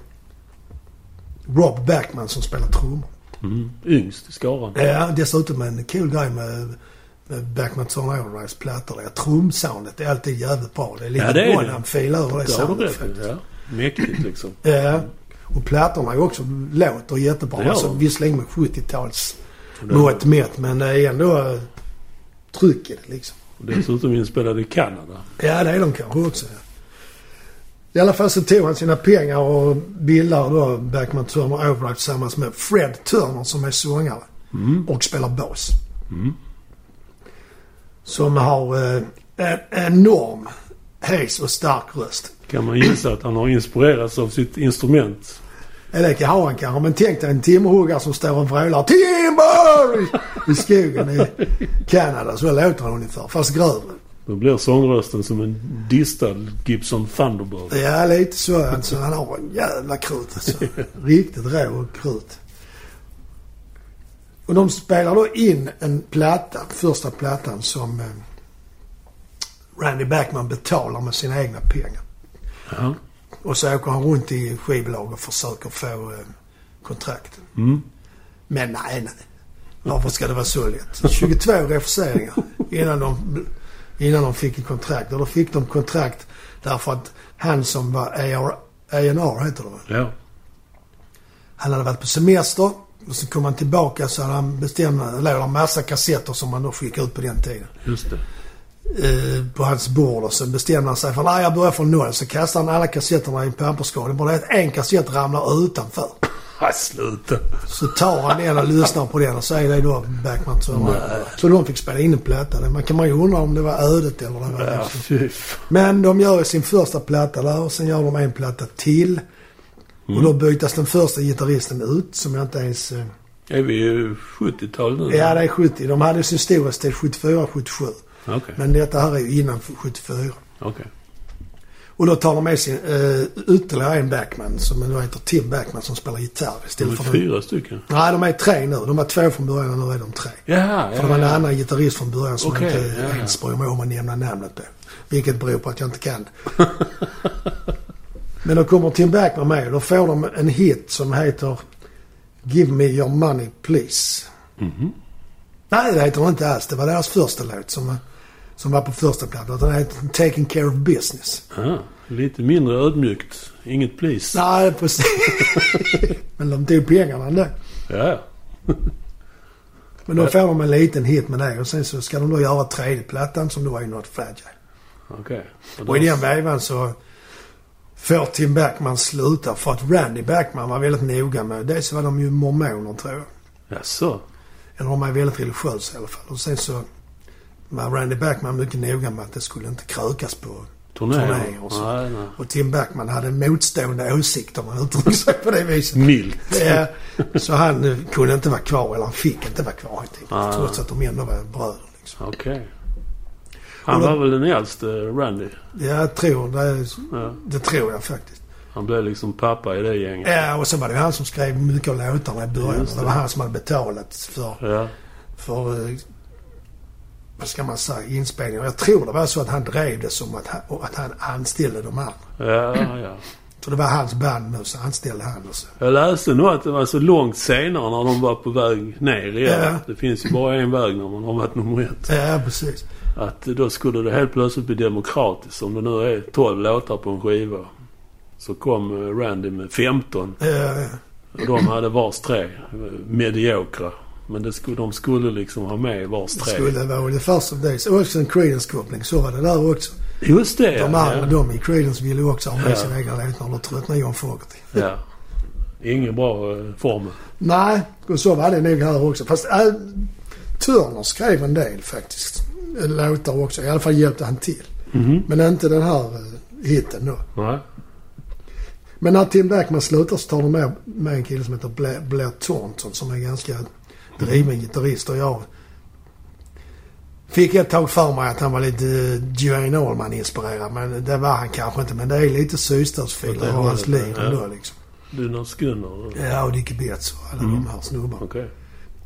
[SPEAKER 1] Rob Backman som spelar trummor.
[SPEAKER 2] Mm. Yngst i skaran.
[SPEAKER 1] Ja, dessutom en cool grej med, Backman Turn Overdrives plattor. Det är trumsoundet är alltid jävligt bra. Det är lite
[SPEAKER 2] Ja, det.
[SPEAKER 1] Bonham-fil över det
[SPEAKER 2] Det
[SPEAKER 1] soundet faktiskt.
[SPEAKER 2] ja. Mäktigt liksom.
[SPEAKER 1] Ja. Och plattorna är också låter jättebra.
[SPEAKER 2] Gör
[SPEAKER 1] Alltså, visserligen med 70-tals
[SPEAKER 2] Det-
[SPEAKER 1] mått mätt men det är ändå eh, tryck i det liksom.
[SPEAKER 2] Och dessutom inspelad i Kanada.
[SPEAKER 1] Ja, det är de kanske också. Ja. I alla fall så tog han sina pengar och bildade då Backman Turner Overdrive tillsammans med Fred Turner som är sångare
[SPEAKER 2] Mm.
[SPEAKER 1] och spelar bas.
[SPEAKER 2] Mm.
[SPEAKER 1] Som har eh, en enorm hes och stark röst.
[SPEAKER 2] Kan man gissa att han har inspirerats av sitt instrument.
[SPEAKER 1] Ja, det kan ha han kanske. Men tänk dig en timmerhuggare som står och vrålar Timber! I, i skogen i Kanada. Så låter han ungefär. Fast grövre.
[SPEAKER 2] Då blir sångrösten som en distad Gibson Thunderbird.
[SPEAKER 1] Ja, lite så. Alltså, han har en jävla krut alltså. [laughs] Riktigt rå krut. Och de spelar då in en platta, första plattan som eh, Randy Backman betalar med sina egna pengar.
[SPEAKER 2] Ja.
[SPEAKER 1] Och så åker han runt i skivbolag och försöker få eh, kontrakt.
[SPEAKER 2] Mm.
[SPEAKER 1] Men nej, nej. Varför ska det vara så lätt? 22 [laughs] refuseringar innan de, innan de fick ett kontrakt. Och då fick de kontrakt därför att han som var AR, A&R heter det va?
[SPEAKER 2] Ja.
[SPEAKER 1] Han hade varit på semester och så kom han tillbaka så hade han bestämt, det en massa kassetter som man då skickade ut på den tiden.
[SPEAKER 2] Just det.
[SPEAKER 1] Eh, på hans bord och så bestämde han sig för nej jag börjar från noll. Så kastade han alla kassetterna i en papperskorg. Bara att en kassett ramlar utanför.
[SPEAKER 2] Nej, sluta.
[SPEAKER 1] Så tar han den och lyssnar på den och så är det då Backman.
[SPEAKER 2] Nej.
[SPEAKER 1] Så de fick spela in en platta. Man kan man ju undra om det var ödet eller det var
[SPEAKER 2] Ja.
[SPEAKER 1] Men de gör sin första platta där och sen gör de en platta till. Och då bytas den första gitarristen ut som jag inte ens... eh,
[SPEAKER 2] Är vi i 70-tal nu?
[SPEAKER 1] Ja, det är 70. De hade sin storhetstid 74, 77.
[SPEAKER 2] Okej.
[SPEAKER 1] Men detta här är ju innan 74.
[SPEAKER 2] Okej.
[SPEAKER 1] Och då tar de med sin uh, ytterligare en backman som då heter Tim Backman som spelar gitarr
[SPEAKER 2] De
[SPEAKER 1] istället
[SPEAKER 2] är
[SPEAKER 1] för den.
[SPEAKER 2] fyra stycken.
[SPEAKER 1] Nej, de är tre nu. De var två från början och nu är de tre.
[SPEAKER 2] Jaha,
[SPEAKER 1] För det var en annan gitarrist från början som
[SPEAKER 2] Okej,
[SPEAKER 1] jag inte
[SPEAKER 2] ja,
[SPEAKER 1] ens bryr mig om att nämna namnet på. Vilket beror på att jag inte kan. [laughs] Men då kommer Tim Backman med och då får de en hit som heter Give me your money please.
[SPEAKER 2] Mhm.
[SPEAKER 1] Nej, det heter den inte alls. Det var deras första låt som, som var på första plattan. Den heter Taking care of business.
[SPEAKER 2] Ah, lite mindre ödmjukt. Inget please.
[SPEAKER 1] Nej, precis. [laughs] Men de tog pengarna ändå.
[SPEAKER 2] Ja, ja. [laughs]
[SPEAKER 1] Men då får de en liten hit med det och sen så ska de då göra tredje plattan som då är Not Fragile.
[SPEAKER 2] Okej.
[SPEAKER 1] Och i den vevan så får Tim Backman sluta för att Randy Backman var väldigt noga med... Dels var de ju mormoner tror jag.
[SPEAKER 2] Jaså?
[SPEAKER 1] Eller de är väldigt religiösa i alla fall. Och sen så var Randy Backman mycket noga med att det skulle inte krökas på
[SPEAKER 2] Turnéer?
[SPEAKER 1] turnéer och så.
[SPEAKER 2] Nej, nej.
[SPEAKER 1] Och Tim Backman hade motstående åsikter om man uttrycker sig på det viset.
[SPEAKER 2] Milt.
[SPEAKER 1] Ja, så han kunde inte vara kvar, eller han fick inte vara kvar helt enkelt.
[SPEAKER 2] Ah.
[SPEAKER 1] Trots att de ändå var bröder. Liksom.
[SPEAKER 2] Okej. Han
[SPEAKER 1] Och då-
[SPEAKER 2] var väl den äldste, Randy?
[SPEAKER 1] Ja, jag tror det.
[SPEAKER 2] Ja.
[SPEAKER 1] Det tror jag faktiskt.
[SPEAKER 2] Han blev liksom pappa i det gänget.
[SPEAKER 1] Ja, och så var det ju han som skrev mycket av låtarna i början. Det.
[SPEAKER 2] det.
[SPEAKER 1] var han som hade betalat för,
[SPEAKER 2] Ja.
[SPEAKER 1] för eh, vad ska man säga, inspelningar. Jag tror det var så att han drev det som att han, att han anställde de andra.
[SPEAKER 2] Ja, ja.
[SPEAKER 1] Så det var hans band nu, så anställde han och så.
[SPEAKER 2] Jag läste nog att det var så långt senare när de var på väg ner igen.
[SPEAKER 1] Ja.
[SPEAKER 2] Det finns ju bara en väg när man har varit nummer ett.
[SPEAKER 1] Ja, precis.
[SPEAKER 2] Att då skulle det helt plötsligt bli demokratiskt. Om det nu är 12 låtar på en skiva. Så kom eh, Randy med 15.
[SPEAKER 1] Eh,
[SPEAKER 2] Och de hade vars tre. eh, Mediokra. Men det skulle, de skulle liksom ha med vars
[SPEAKER 1] det
[SPEAKER 2] tre.
[SPEAKER 1] skulle vara ungefär som det. Så också en Creedence-koppling. Så var det där också.
[SPEAKER 2] Just det
[SPEAKER 1] De
[SPEAKER 2] ja.
[SPEAKER 1] andra, de i Creedence ville också ha med
[SPEAKER 2] Ja.
[SPEAKER 1] sina egna låtar. Då tröttnade John Fogerty.
[SPEAKER 2] ja. Ingen bra eh, formel.
[SPEAKER 1] Nej, och så var det nog här också. Fast äh, Turner skrev en del faktiskt. Låtar också. I alla fall hjälpte han till.
[SPEAKER 2] Mhm.
[SPEAKER 1] Men inte den här uh, hitten då.
[SPEAKER 2] Nej.
[SPEAKER 1] Men när Tim Backman slutar så tar de med, med en kille som heter Blair, Blair Thornton som är ganska driven gitarrist. Och jag fick ett tag för mig att han var lite Duane Allman-inspirerad. Men det var han kanske inte. Men det är lite
[SPEAKER 2] det
[SPEAKER 1] och hans liv ändå liksom.
[SPEAKER 2] Dynard Skunner.
[SPEAKER 1] Ja, och Dickie Betts och alla
[SPEAKER 2] Mm.
[SPEAKER 1] de här snubbarna.
[SPEAKER 2] Okej.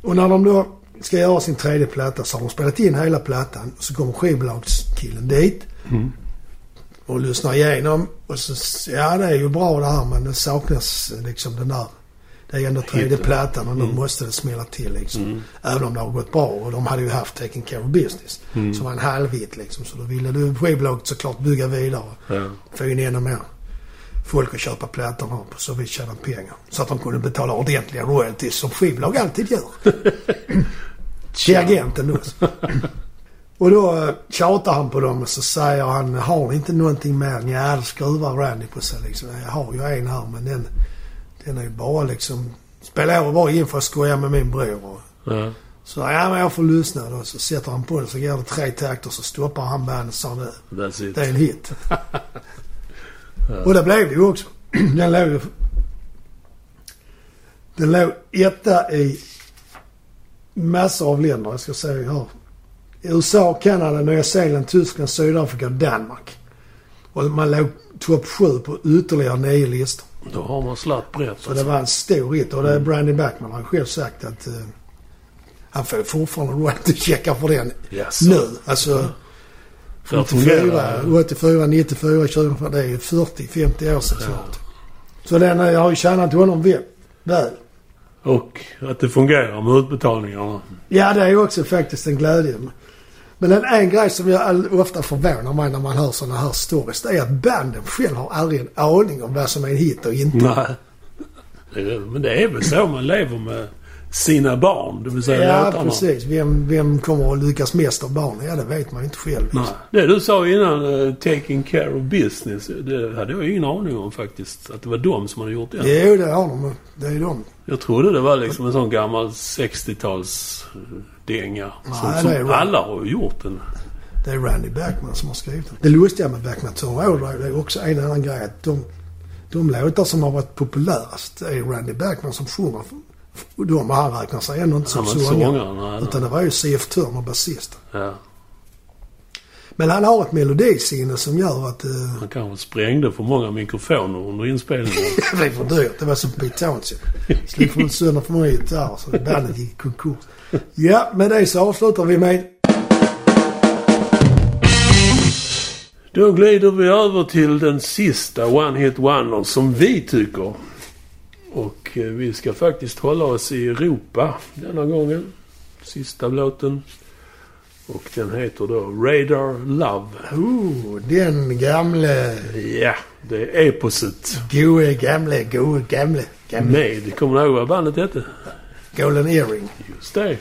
[SPEAKER 1] Och när de då ska göra sin tredje platta så har de spelat in hela plattan. Så kommer skivbolagskillen dit
[SPEAKER 2] Mm.
[SPEAKER 1] och lyssnar igenom. Och så, ja det är ju bra det här men det saknas eh, liksom den där. Det är ändå tredje plattan och nu
[SPEAKER 2] Mm.
[SPEAKER 1] måste det smälla till liksom.
[SPEAKER 2] Mm.
[SPEAKER 1] Även om det har gått bra och de hade ju haft Taking Care of Business.
[SPEAKER 2] Mm.
[SPEAKER 1] Som var en halvhit liksom. Så då ville du skivbolaget såklart bygga vidare.
[SPEAKER 2] Ja.
[SPEAKER 1] Få in ännu mer folk att köpa plattorna på så vis tjäna pengar. Så att de kunde betala ordentliga royalties som skivbolag alltid gör. [laughs] Till agenten då. Och då eh, tjatar han på dem och så säger han, har ni inte någonting mer? Ja, då skruvar Randy på sig liksom. Jag har ju en här men den, den är ju bara liksom... Spelar jag bara in för att skoja med min bror. Och,
[SPEAKER 2] Ja.
[SPEAKER 1] så ja men jag får lyssna då. Så sätter han på den så går det tre takter så stoppar han bandet och sa nu, det är en hit. [laughs] Och det blev det ju också. [clears throat] Den låg ju... Den låg etta i massor av länder. Jag ska säga här. USA, Kanada, Nya Zeeland, Tyskland, Sydafrika Danmark. Och man låg topp sju på ytterligare nio listor.
[SPEAKER 2] Då har man slatt brett.
[SPEAKER 1] Så det var en stor hit. Och det är Brandy Backman har själv sagt att eh, han får fortfarande royalty-checkar för den
[SPEAKER 2] Yes.
[SPEAKER 1] nu. Alltså
[SPEAKER 2] För att
[SPEAKER 1] 84,
[SPEAKER 2] fungera.
[SPEAKER 1] 84, 94, 2004. Det är ju 40-50 år sedan snart. Så den eh, har ju tjänat honom väl. väl.
[SPEAKER 2] Och att det fungerar med utbetalningarna.
[SPEAKER 1] Ja, det är ju också faktiskt en glädje. Men en, en grej som jag ofta förvånar mig när man hör sådana här stories. Det är att banden själv har aldrig en aning om vad som är en hit och inte.
[SPEAKER 2] Nej. Men det är väl så man lever med sina barn. Det vill säga
[SPEAKER 1] Ja,
[SPEAKER 2] låtarna.
[SPEAKER 1] precis. Vem, vem kommer att lyckas mest av barnen? Ja, det vet man inte själv.
[SPEAKER 2] Nej. Det du sa innan, uh, taking care of business. Det hade jag ingen aning om faktiskt. Att det var de som hade gjort det.
[SPEAKER 1] Jo, det har de. Det är de.
[SPEAKER 2] Jag trodde det var liksom en sån gammal 60-tals dänga. Som,
[SPEAKER 1] Nej,
[SPEAKER 2] som alla har gjort den.
[SPEAKER 1] Det är Randy Backman som har skrivit den. Det lustiga med Backman Overdrive det är också en annan grej. Att de, de låtar som har varit populärast är Randy Backman som sjunger. De han räknar sig ändå inte som sångare. Utan det var ju CF Turner, basisten.
[SPEAKER 2] Ja.
[SPEAKER 1] Men han har ett melodisinne som gör att... Uh,
[SPEAKER 2] Han kanske sprängde för många mikrofoner under inspelningen. [laughs]
[SPEAKER 1] det blev för dyrt. Det var som Pete Townshend. Släppte sönder för många gitarrer så bandet gick i konkurs. Ja, med det så avslutar vi med...
[SPEAKER 2] Då glider vi över till den sista One Hit Wonder som vi tycker. Och eh, vi ska faktiskt hålla oss i Europa denna gången. Sista låten. Och den heter då Radar Love.
[SPEAKER 1] Oh, den gamle,
[SPEAKER 2] Ja, det är eposet.
[SPEAKER 1] goe, gamle, goe, gamle, gamle.
[SPEAKER 2] Med, kommer du ihåg vad bandet hette?
[SPEAKER 1] Golden Earring.
[SPEAKER 2] Just det.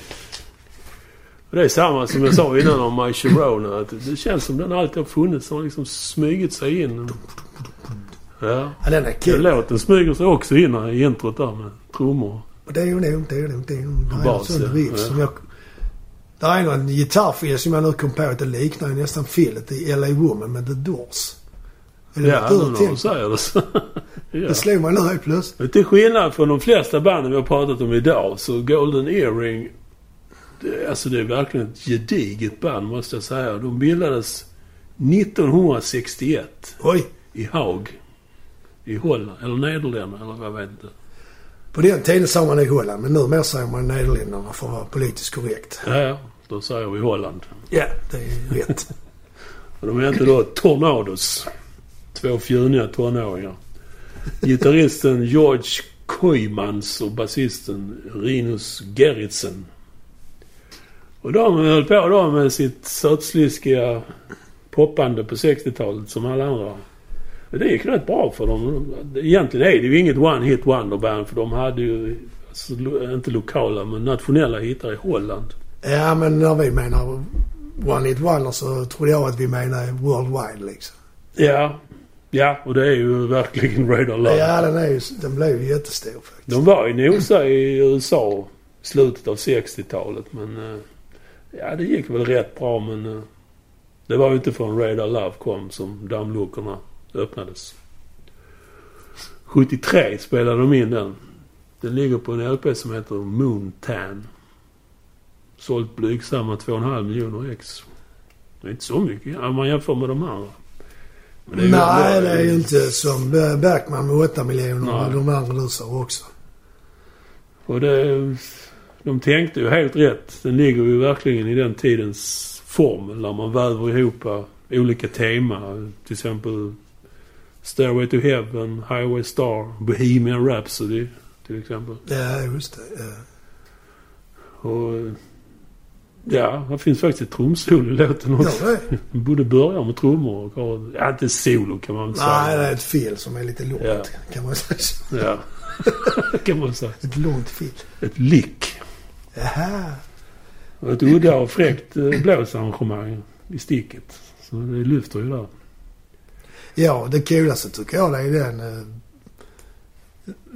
[SPEAKER 2] Och det är samma som jag sa innan om My Sharona. Att det känns som den alltid har funnits. Den har liksom smugit sig in. Ja.
[SPEAKER 1] Ja, den är
[SPEAKER 2] Den
[SPEAKER 1] kul.
[SPEAKER 2] låten smyger sig också in i introt där med trummor.
[SPEAKER 1] Det är ju nog, det är nog, det är ju nog. Det är en sån riff
[SPEAKER 2] Ja.
[SPEAKER 1] som jag... Det är någon gitarrfil som jag nu kom på att det liknar ju nästan filet i LA Woman med The Doors. Det
[SPEAKER 2] Ja, nu när du säger det så. [laughs] ja.
[SPEAKER 1] Det slog mig nu helt plötsligt.
[SPEAKER 2] Till skillnad från de flesta banden vi har pratat om idag så Golden Earring... Det, alltså det är verkligen ett gediget band måste jag säga. De bildades 1961
[SPEAKER 1] Oj!
[SPEAKER 2] i Haag. I Holland, eller Nederländerna eller vad jag vet inte.
[SPEAKER 1] På den tiden sa man i Holland, men numera säger man Nederländerna för att vara politiskt korrekt.
[SPEAKER 2] Ja, ja. Då säger vi Holland.
[SPEAKER 1] Ja, det är rätt. [laughs]
[SPEAKER 2] Och de hette då Tornados. Två fjuniga tonåringar. Gitarristen George Koymans och basisten Rinus Gerritsen. Och de höll på då med sitt sötsliskiga poppande på 60-talet som alla andra. Och det gick rätt bra för dem. Egentligen är det ju inget one hit wonder band för de hade ju alltså, inte lokala men nationella hittar i Holland.
[SPEAKER 1] Ja, men när vi menar One Hit Wonder så trodde jag att vi menar worldwide liksom.
[SPEAKER 2] Ja. Ja, och det är ju verkligen Radar Love.
[SPEAKER 1] Ja, den, är ju, den blev ju jättestor faktiskt.
[SPEAKER 2] De var ju nosa i USA slutet av 60-talet men... eh, Ja, det gick väl rätt bra men... eh, Det var ju inte förrän Radar Love kom som dammluckorna öppnades. 73 spelade de in den. Den ligger på en LP som heter Moon Tan. Sålt blygsamma 2,5 miljoner ex. Det är inte så mycket om man jämför med de andra. Men ju
[SPEAKER 1] Nej, det är ju inte som Bergman med 8 miljoner
[SPEAKER 2] Nej.
[SPEAKER 1] och de andra du sa också.
[SPEAKER 2] Och det... De tänkte ju helt rätt. Den ligger ju verkligen i den tidens formel där man väver ihop olika teman. Till exempel Stairway to Heaven, Highway Star, Bohemian Rhapsody till exempel.
[SPEAKER 1] Ja, just det. Ja.
[SPEAKER 2] Och... eh, Ja, det finns faktiskt ett trumsolo i låten också.
[SPEAKER 1] Gör det?
[SPEAKER 2] Både börjar med trummor och har... Ja, inte solo kan man väl
[SPEAKER 1] Nej,
[SPEAKER 2] säga.
[SPEAKER 1] det är ett fil som är lite långt.
[SPEAKER 2] Ja.
[SPEAKER 1] Kan man säga.
[SPEAKER 2] Ja. [laughs] kan man säga.
[SPEAKER 1] Ett långt fil.
[SPEAKER 2] Ett lick.
[SPEAKER 1] Jaha.
[SPEAKER 2] Och ett udda och fräckt eh, blåsarrangemang i sticket. Så det lyfter ju där.
[SPEAKER 1] Ja, det coolaste tycker jag det är den...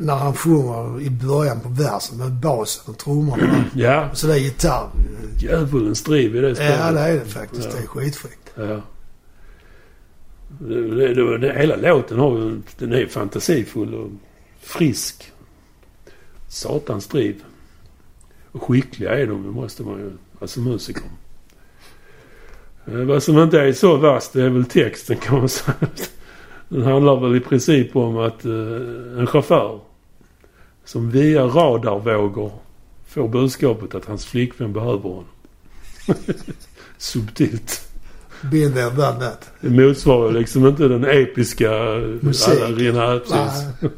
[SPEAKER 1] När han sjunger i början på versen med basen och trummorna.
[SPEAKER 2] Ja,
[SPEAKER 1] Så det är gitarr.
[SPEAKER 2] djävulens driv i det spelet.
[SPEAKER 1] Ja, det är det faktiskt.
[SPEAKER 2] Ja.
[SPEAKER 1] Det är skitfräckt.
[SPEAKER 2] Ja. Det, det, det, det, hela låten har. Den är fantasifull och frisk. Satans driv. Och skickliga är de ju, måste man ju... Alltså musiker. Eh, Vad som inte är så värst det är väl texten kan man säga. Den handlar väl i princip om att eh, en chaufför som via radarvågor får budskapet att hans flickvän behöver honom. [laughs] Subtilt.
[SPEAKER 1] Done that.
[SPEAKER 2] Det motsvarar liksom inte den episka
[SPEAKER 1] Musik. Nej. [laughs]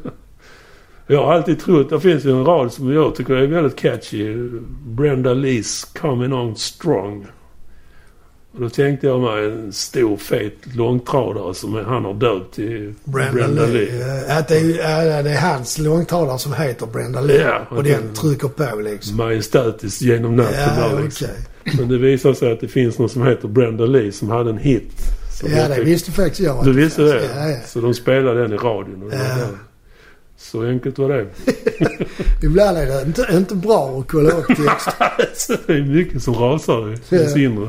[SPEAKER 2] Jag har alltid trott, det finns ju en rad som jag tycker är väldigt catchy. Brenda Lees Coming On Strong. Och då tänkte jag mig en stor fet långtradare som han har döpt till
[SPEAKER 1] Brenda, Lee. Ja, att det, är, det är hans långtradare som heter Brenda Lee.
[SPEAKER 2] Ja,
[SPEAKER 1] och den
[SPEAKER 2] den-
[SPEAKER 1] trycker på liksom.
[SPEAKER 2] Majestätiskt genom natten
[SPEAKER 1] Ja,
[SPEAKER 2] där liksom. Men det visar sig att det finns någon som heter Brenda Lee som hade en hit.
[SPEAKER 1] Ja, det visste faktiskt jag.
[SPEAKER 2] Du visste det?
[SPEAKER 1] Ja, ja.
[SPEAKER 2] Så de spelade den i radion. Och
[SPEAKER 1] Ja.
[SPEAKER 2] Så enkelt var det. [laughs]
[SPEAKER 1] Ibland är det inte, inte bra att kolla upp text. [laughs]
[SPEAKER 2] det är mycket som rasar i ens inre.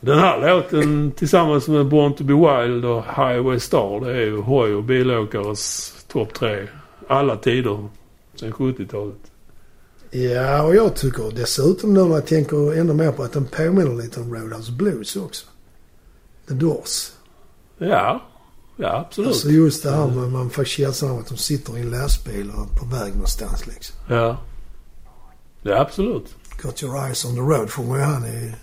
[SPEAKER 2] Den här låten tillsammans med Born to be Wild och Highway Star det är ju hoj och bilåkares topp tre. Alla tider. Sen 70-talet.
[SPEAKER 1] Ja, och jag tycker dessutom nu när jag tänker ännu mer på att den påminner lite om Roadhouse Blues också. The Doors.
[SPEAKER 2] Ja. Ja, absolut.
[SPEAKER 1] Alltså just det här med man får känslan av att de sitter i en lastbil och på väg någonstans liksom.
[SPEAKER 2] Ja. Ja, absolut.
[SPEAKER 1] Got your eyes on the road får man ju han i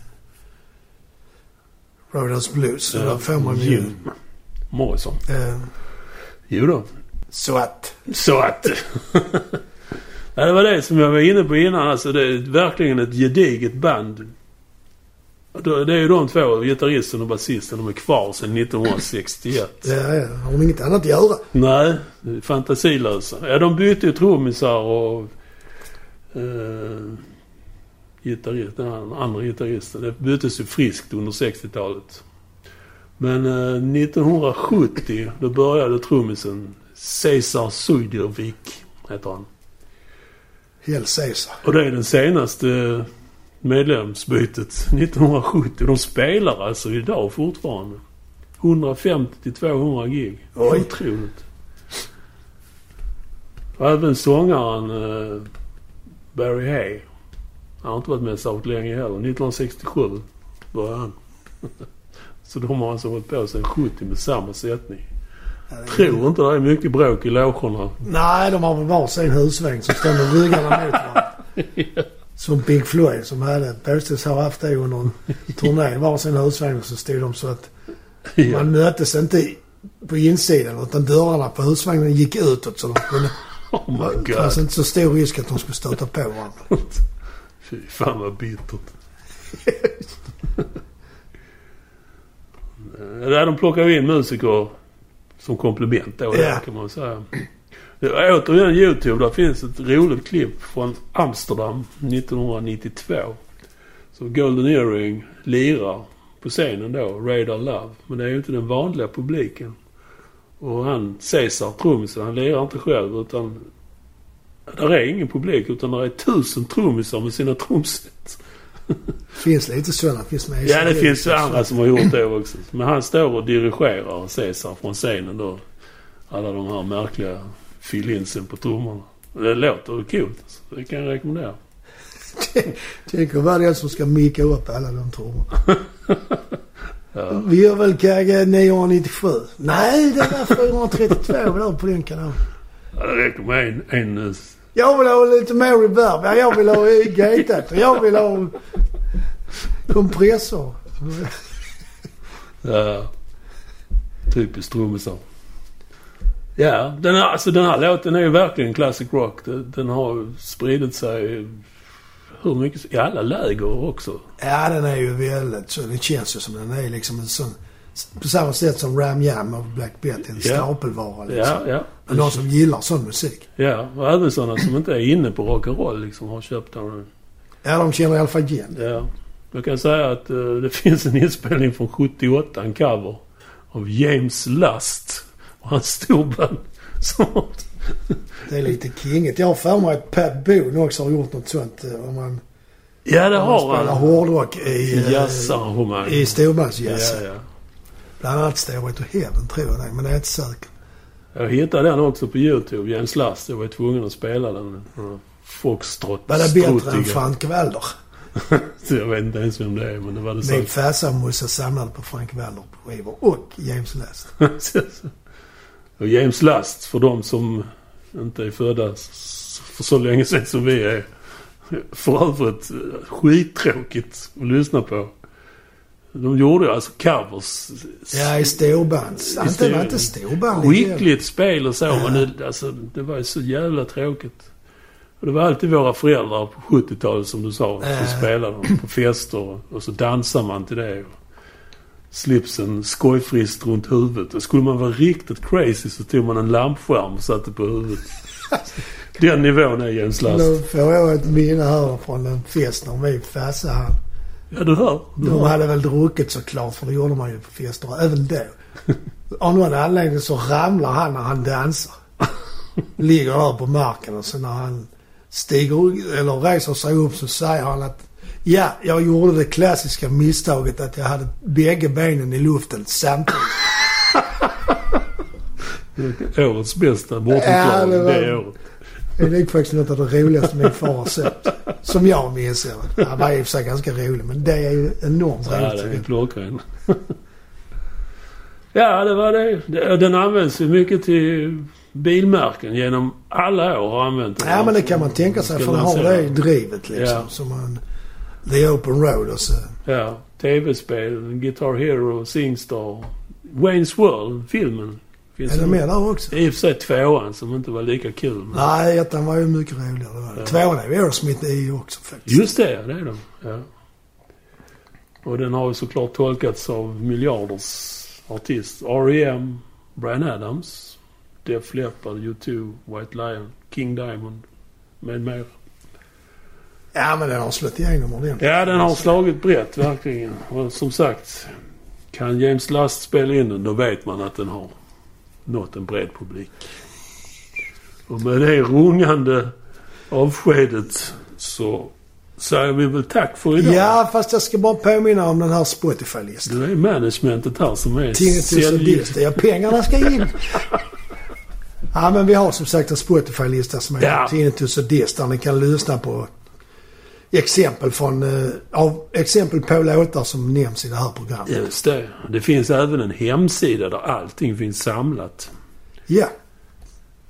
[SPEAKER 1] Roadhouse Blues. Man ju...
[SPEAKER 2] Jim Morrison.
[SPEAKER 1] Eh,
[SPEAKER 2] Jo då.
[SPEAKER 1] så att...
[SPEAKER 2] Så att... [laughs] ja, det var det som jag var inne på innan. Alltså det är verkligen ett gediget band. Det är ju de två, gitarristen och basisten, de är kvar sedan 1961.
[SPEAKER 1] Ja, ja. Har de inget annat att göra?
[SPEAKER 2] Nej, fantasilösa. Ja, de bytte ju trummisar och... Eh, gitarrist, den andra gitarristen. Det byttes ju friskt under 60-talet. Men eh, 1970, då började trummisen Cesar Sujdevik, heter han.
[SPEAKER 1] Hell Caesar.
[SPEAKER 2] Och det är den senaste medlemsbytet 1970. De spelar alltså idag fortfarande. 150 till 200 gig.
[SPEAKER 1] Oj.
[SPEAKER 2] Otroligt. Och även sångaren eh, Barry Hay. Han har inte varit med särskilt länge heller. 1967 började han. [laughs] Så de har alltså hållit på sedan 70 med samma sättning.
[SPEAKER 1] Ja, det är-
[SPEAKER 2] Tror inte det är mycket bråk i logerna.
[SPEAKER 1] Nej, de har väl varsin husvagn som står med ryggarna mot varandra. [laughs] Som Pink Floyd som hade, påstås ha haft det under en turné. Varsin husvagn och så stod de så att
[SPEAKER 2] Ja.
[SPEAKER 1] man möttes inte på insidan utan dörrarna på husvagnen gick utåt så de kunde...
[SPEAKER 2] Oh my
[SPEAKER 1] Det
[SPEAKER 2] god.
[SPEAKER 1] fanns inte så stor risk att de skulle stöta på varandra. [laughs]
[SPEAKER 2] Fy fan vad bittert. [laughs] Där de plockar in musiker som komplement då,
[SPEAKER 1] Ja.
[SPEAKER 2] kan man säga. Återigen YouTube. Där finns ett roligt klipp från Amsterdam 1992. Så Golden Earring lirar på scenen då, Radar Love. Men det är ju inte den vanliga publiken. Och han, Cesar, trummisen, han lirar inte själv utan där är ingen publik utan där är tusen trummisar med sina trumset. [laughs]
[SPEAKER 1] finns lite sådana. Finns med
[SPEAKER 2] Ja, det finns ju andra som har gjort det också. Men han står och dirigerar Cesar från scenen då. Alla de här märkliga fill-insen på trummorna. Det låter coolt. alltså. Det kan jag rekommendera. [laughs]
[SPEAKER 1] Tänk att vara den som ska micka upp alla de trummorna. [laughs]
[SPEAKER 2] Ja.
[SPEAKER 1] Vi gör väl KG 997? Nej, det var 432 där på den kanalen.
[SPEAKER 2] Ja, Det räcker med en, en eh,
[SPEAKER 1] Jag vill ha lite mer reverb. Ja, jag vill ha gatat. Jag vill ha kompressor.
[SPEAKER 2] Ja. Typiskt trummisar. Ja, den här, alltså den här låten är ju verkligen classic rock. Den, den har spridit sig hur mycket... I alla läger också.
[SPEAKER 1] Ja, den är ju väldigt så. Det känns ju som den är liksom en sån... På samma sätt som Ram Jam av Black Betty. En
[SPEAKER 2] Ja.
[SPEAKER 1] stapelvara liksom.
[SPEAKER 2] Ja, ja.
[SPEAKER 1] Men någon som gillar sån musik.
[SPEAKER 2] Ja, och även sådana som inte är inne på rock'n'roll liksom har köpt den.
[SPEAKER 1] Ja, de känner i alla fall igen.
[SPEAKER 2] Ja. Jag kan säga att eh, det [laughs] finns en inspelning från 78, en cover av James Lust och hans storband. [laughs] [laughs]
[SPEAKER 1] Det är lite kinget. Jag har för mig att Pat Boone också har gjort något sånt. eh, Om man,
[SPEAKER 2] Ja, det
[SPEAKER 1] om man
[SPEAKER 2] har
[SPEAKER 1] spelar
[SPEAKER 2] han.
[SPEAKER 1] hårdrock i, eh,
[SPEAKER 2] Jazzarrangemang.
[SPEAKER 1] i storbandsjazz.
[SPEAKER 2] Ja, ja.
[SPEAKER 1] Bland annat Stairway to Heaven tror jag är, men det är inte säker.
[SPEAKER 2] Jag hittade den också på YouTube, James Last. Jag var tvungen att spela den. den Foxtrot.
[SPEAKER 1] Var det bättre än
[SPEAKER 2] struttiga. [laughs]
[SPEAKER 1] Frank Walder?
[SPEAKER 2] Jag vet inte ens vem det är, men det var det
[SPEAKER 1] Min farsa och morsa samlade på Frank Walder på skivor och James Last. [laughs]
[SPEAKER 2] och James Last, för de som inte är födda för så länge sedan som vi är. För övrigt eh, skittråkigt att lyssna på. De gjorde alltså covers.
[SPEAKER 1] Ja, i storbands.
[SPEAKER 2] I
[SPEAKER 1] var inte storband.
[SPEAKER 2] Skickligt spel och så,
[SPEAKER 1] Ja.
[SPEAKER 2] men det, alltså, det var ju så jävla tråkigt. Och det var alltid våra föräldrar på 70-talet som du sa, som
[SPEAKER 1] Ja.
[SPEAKER 2] spelade på fester. Och så dansar man till det. Och slipsen skojfriskt runt huvudet. Och skulle man vara riktigt crazy så tog man en lampskärm och satte på huvudet. [laughs] Den nivån är Jens Last.
[SPEAKER 1] Nu får jag ett minne här från en fest när min farsa han...
[SPEAKER 2] Ja, du hör. Du
[SPEAKER 1] De
[SPEAKER 2] hör.
[SPEAKER 1] hade väl druckit såklart, för det gjorde man ju på fester även då. Av någon anledning så ramlar han när han dansar. Ligger där på marken och så när han stiger eller reser sig upp så säger han att Ja, jag gjorde det klassiska misstaget att jag hade bägge benen i luften samtidigt. [laughs]
[SPEAKER 2] Årets bästa
[SPEAKER 1] Ja,
[SPEAKER 2] bortförklaring
[SPEAKER 1] det var-
[SPEAKER 2] det året.
[SPEAKER 1] Det är faktiskt något av det roligaste min far har sett. Som jag minns det. Han var i och för sig ganska rolig, men det är ju enormt
[SPEAKER 2] Ja,
[SPEAKER 1] roligt.
[SPEAKER 2] det
[SPEAKER 1] tycker
[SPEAKER 2] är
[SPEAKER 1] jag.
[SPEAKER 2] klockren. [laughs] ja, det var det. Det- Den används ju mycket till bilmärken genom alla år har använt den.
[SPEAKER 1] Ja, men det kan man tänka sig. För han har det drivet liksom.
[SPEAKER 2] Ja.
[SPEAKER 1] Som en The Open Road och så.
[SPEAKER 2] Ja, tv-spel, Guitar Hero, Singstar, Wayne's World, filmen. Finns
[SPEAKER 1] Är det med där också?
[SPEAKER 2] I och för sig tvåan som inte var lika kul. Men...
[SPEAKER 1] Nej, ettan var ju mycket roligare. Det var det.
[SPEAKER 2] Ja.
[SPEAKER 1] Tvåan är ju Aerosmith i också faktiskt.
[SPEAKER 2] Just det, det är de. Ja. Och den har ju såklart tolkats av miljarders artister. R.E.M., Bryan Adams, Def Leppard, U2, White Lion, King Diamond med mera.
[SPEAKER 1] Ja, men den har slått igenom ordentligt.
[SPEAKER 2] Ja, den har slagit brett verkligen. Och som sagt, kan James Last spela in den då vet man att den har nått en bred publik. Och med det rungande avskedet så säger vi väl tack för idag.
[SPEAKER 1] Ja, fast jag ska bara påminna om den här Spotify-listan.
[SPEAKER 2] Det är managementet här som är
[SPEAKER 1] 10 000
[SPEAKER 2] sälj-
[SPEAKER 1] dist. Ja, pengarna ska in. ja, men vi har som sagt en Spotify-lista som är
[SPEAKER 2] Ja.
[SPEAKER 1] 10 000 dist där ni kan lyssna på exempel från, eh, av, exempel på låtar som nämns i det här programmet.
[SPEAKER 2] Just det. Det finns även en hemsida där allting finns samlat.
[SPEAKER 1] Ja.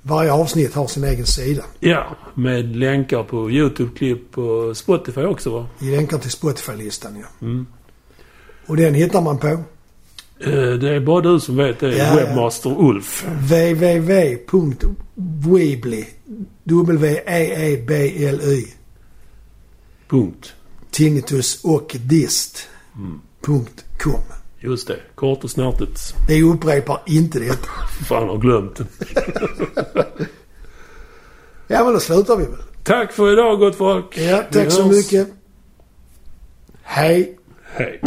[SPEAKER 1] Varje avsnitt har sin egen sida.
[SPEAKER 2] Ja, med länkar på YouTube-klipp och Spotify också va?
[SPEAKER 1] Länkar till Spotify-listan ja.
[SPEAKER 2] Mm.
[SPEAKER 1] Och den hittar man på
[SPEAKER 2] Eh, Det är bara du som vet det.
[SPEAKER 1] Ja, ja.
[SPEAKER 2] Webbmaster Ulf.
[SPEAKER 1] www.weebly W-E-E-B-L-Y
[SPEAKER 2] Punkt.
[SPEAKER 1] Tinnitus och dist. Punkt .com.
[SPEAKER 2] Just det. Kort och snärtigt.
[SPEAKER 1] Det upprepar inte detta. [laughs]
[SPEAKER 2] Fan har glömt. [laughs]
[SPEAKER 1] Ja, men då slutar vi väl.
[SPEAKER 2] Tack för idag gott folk.
[SPEAKER 1] Ja,
[SPEAKER 2] Vi
[SPEAKER 1] tack så
[SPEAKER 2] hörs.
[SPEAKER 1] mycket. Hej.
[SPEAKER 2] Hej.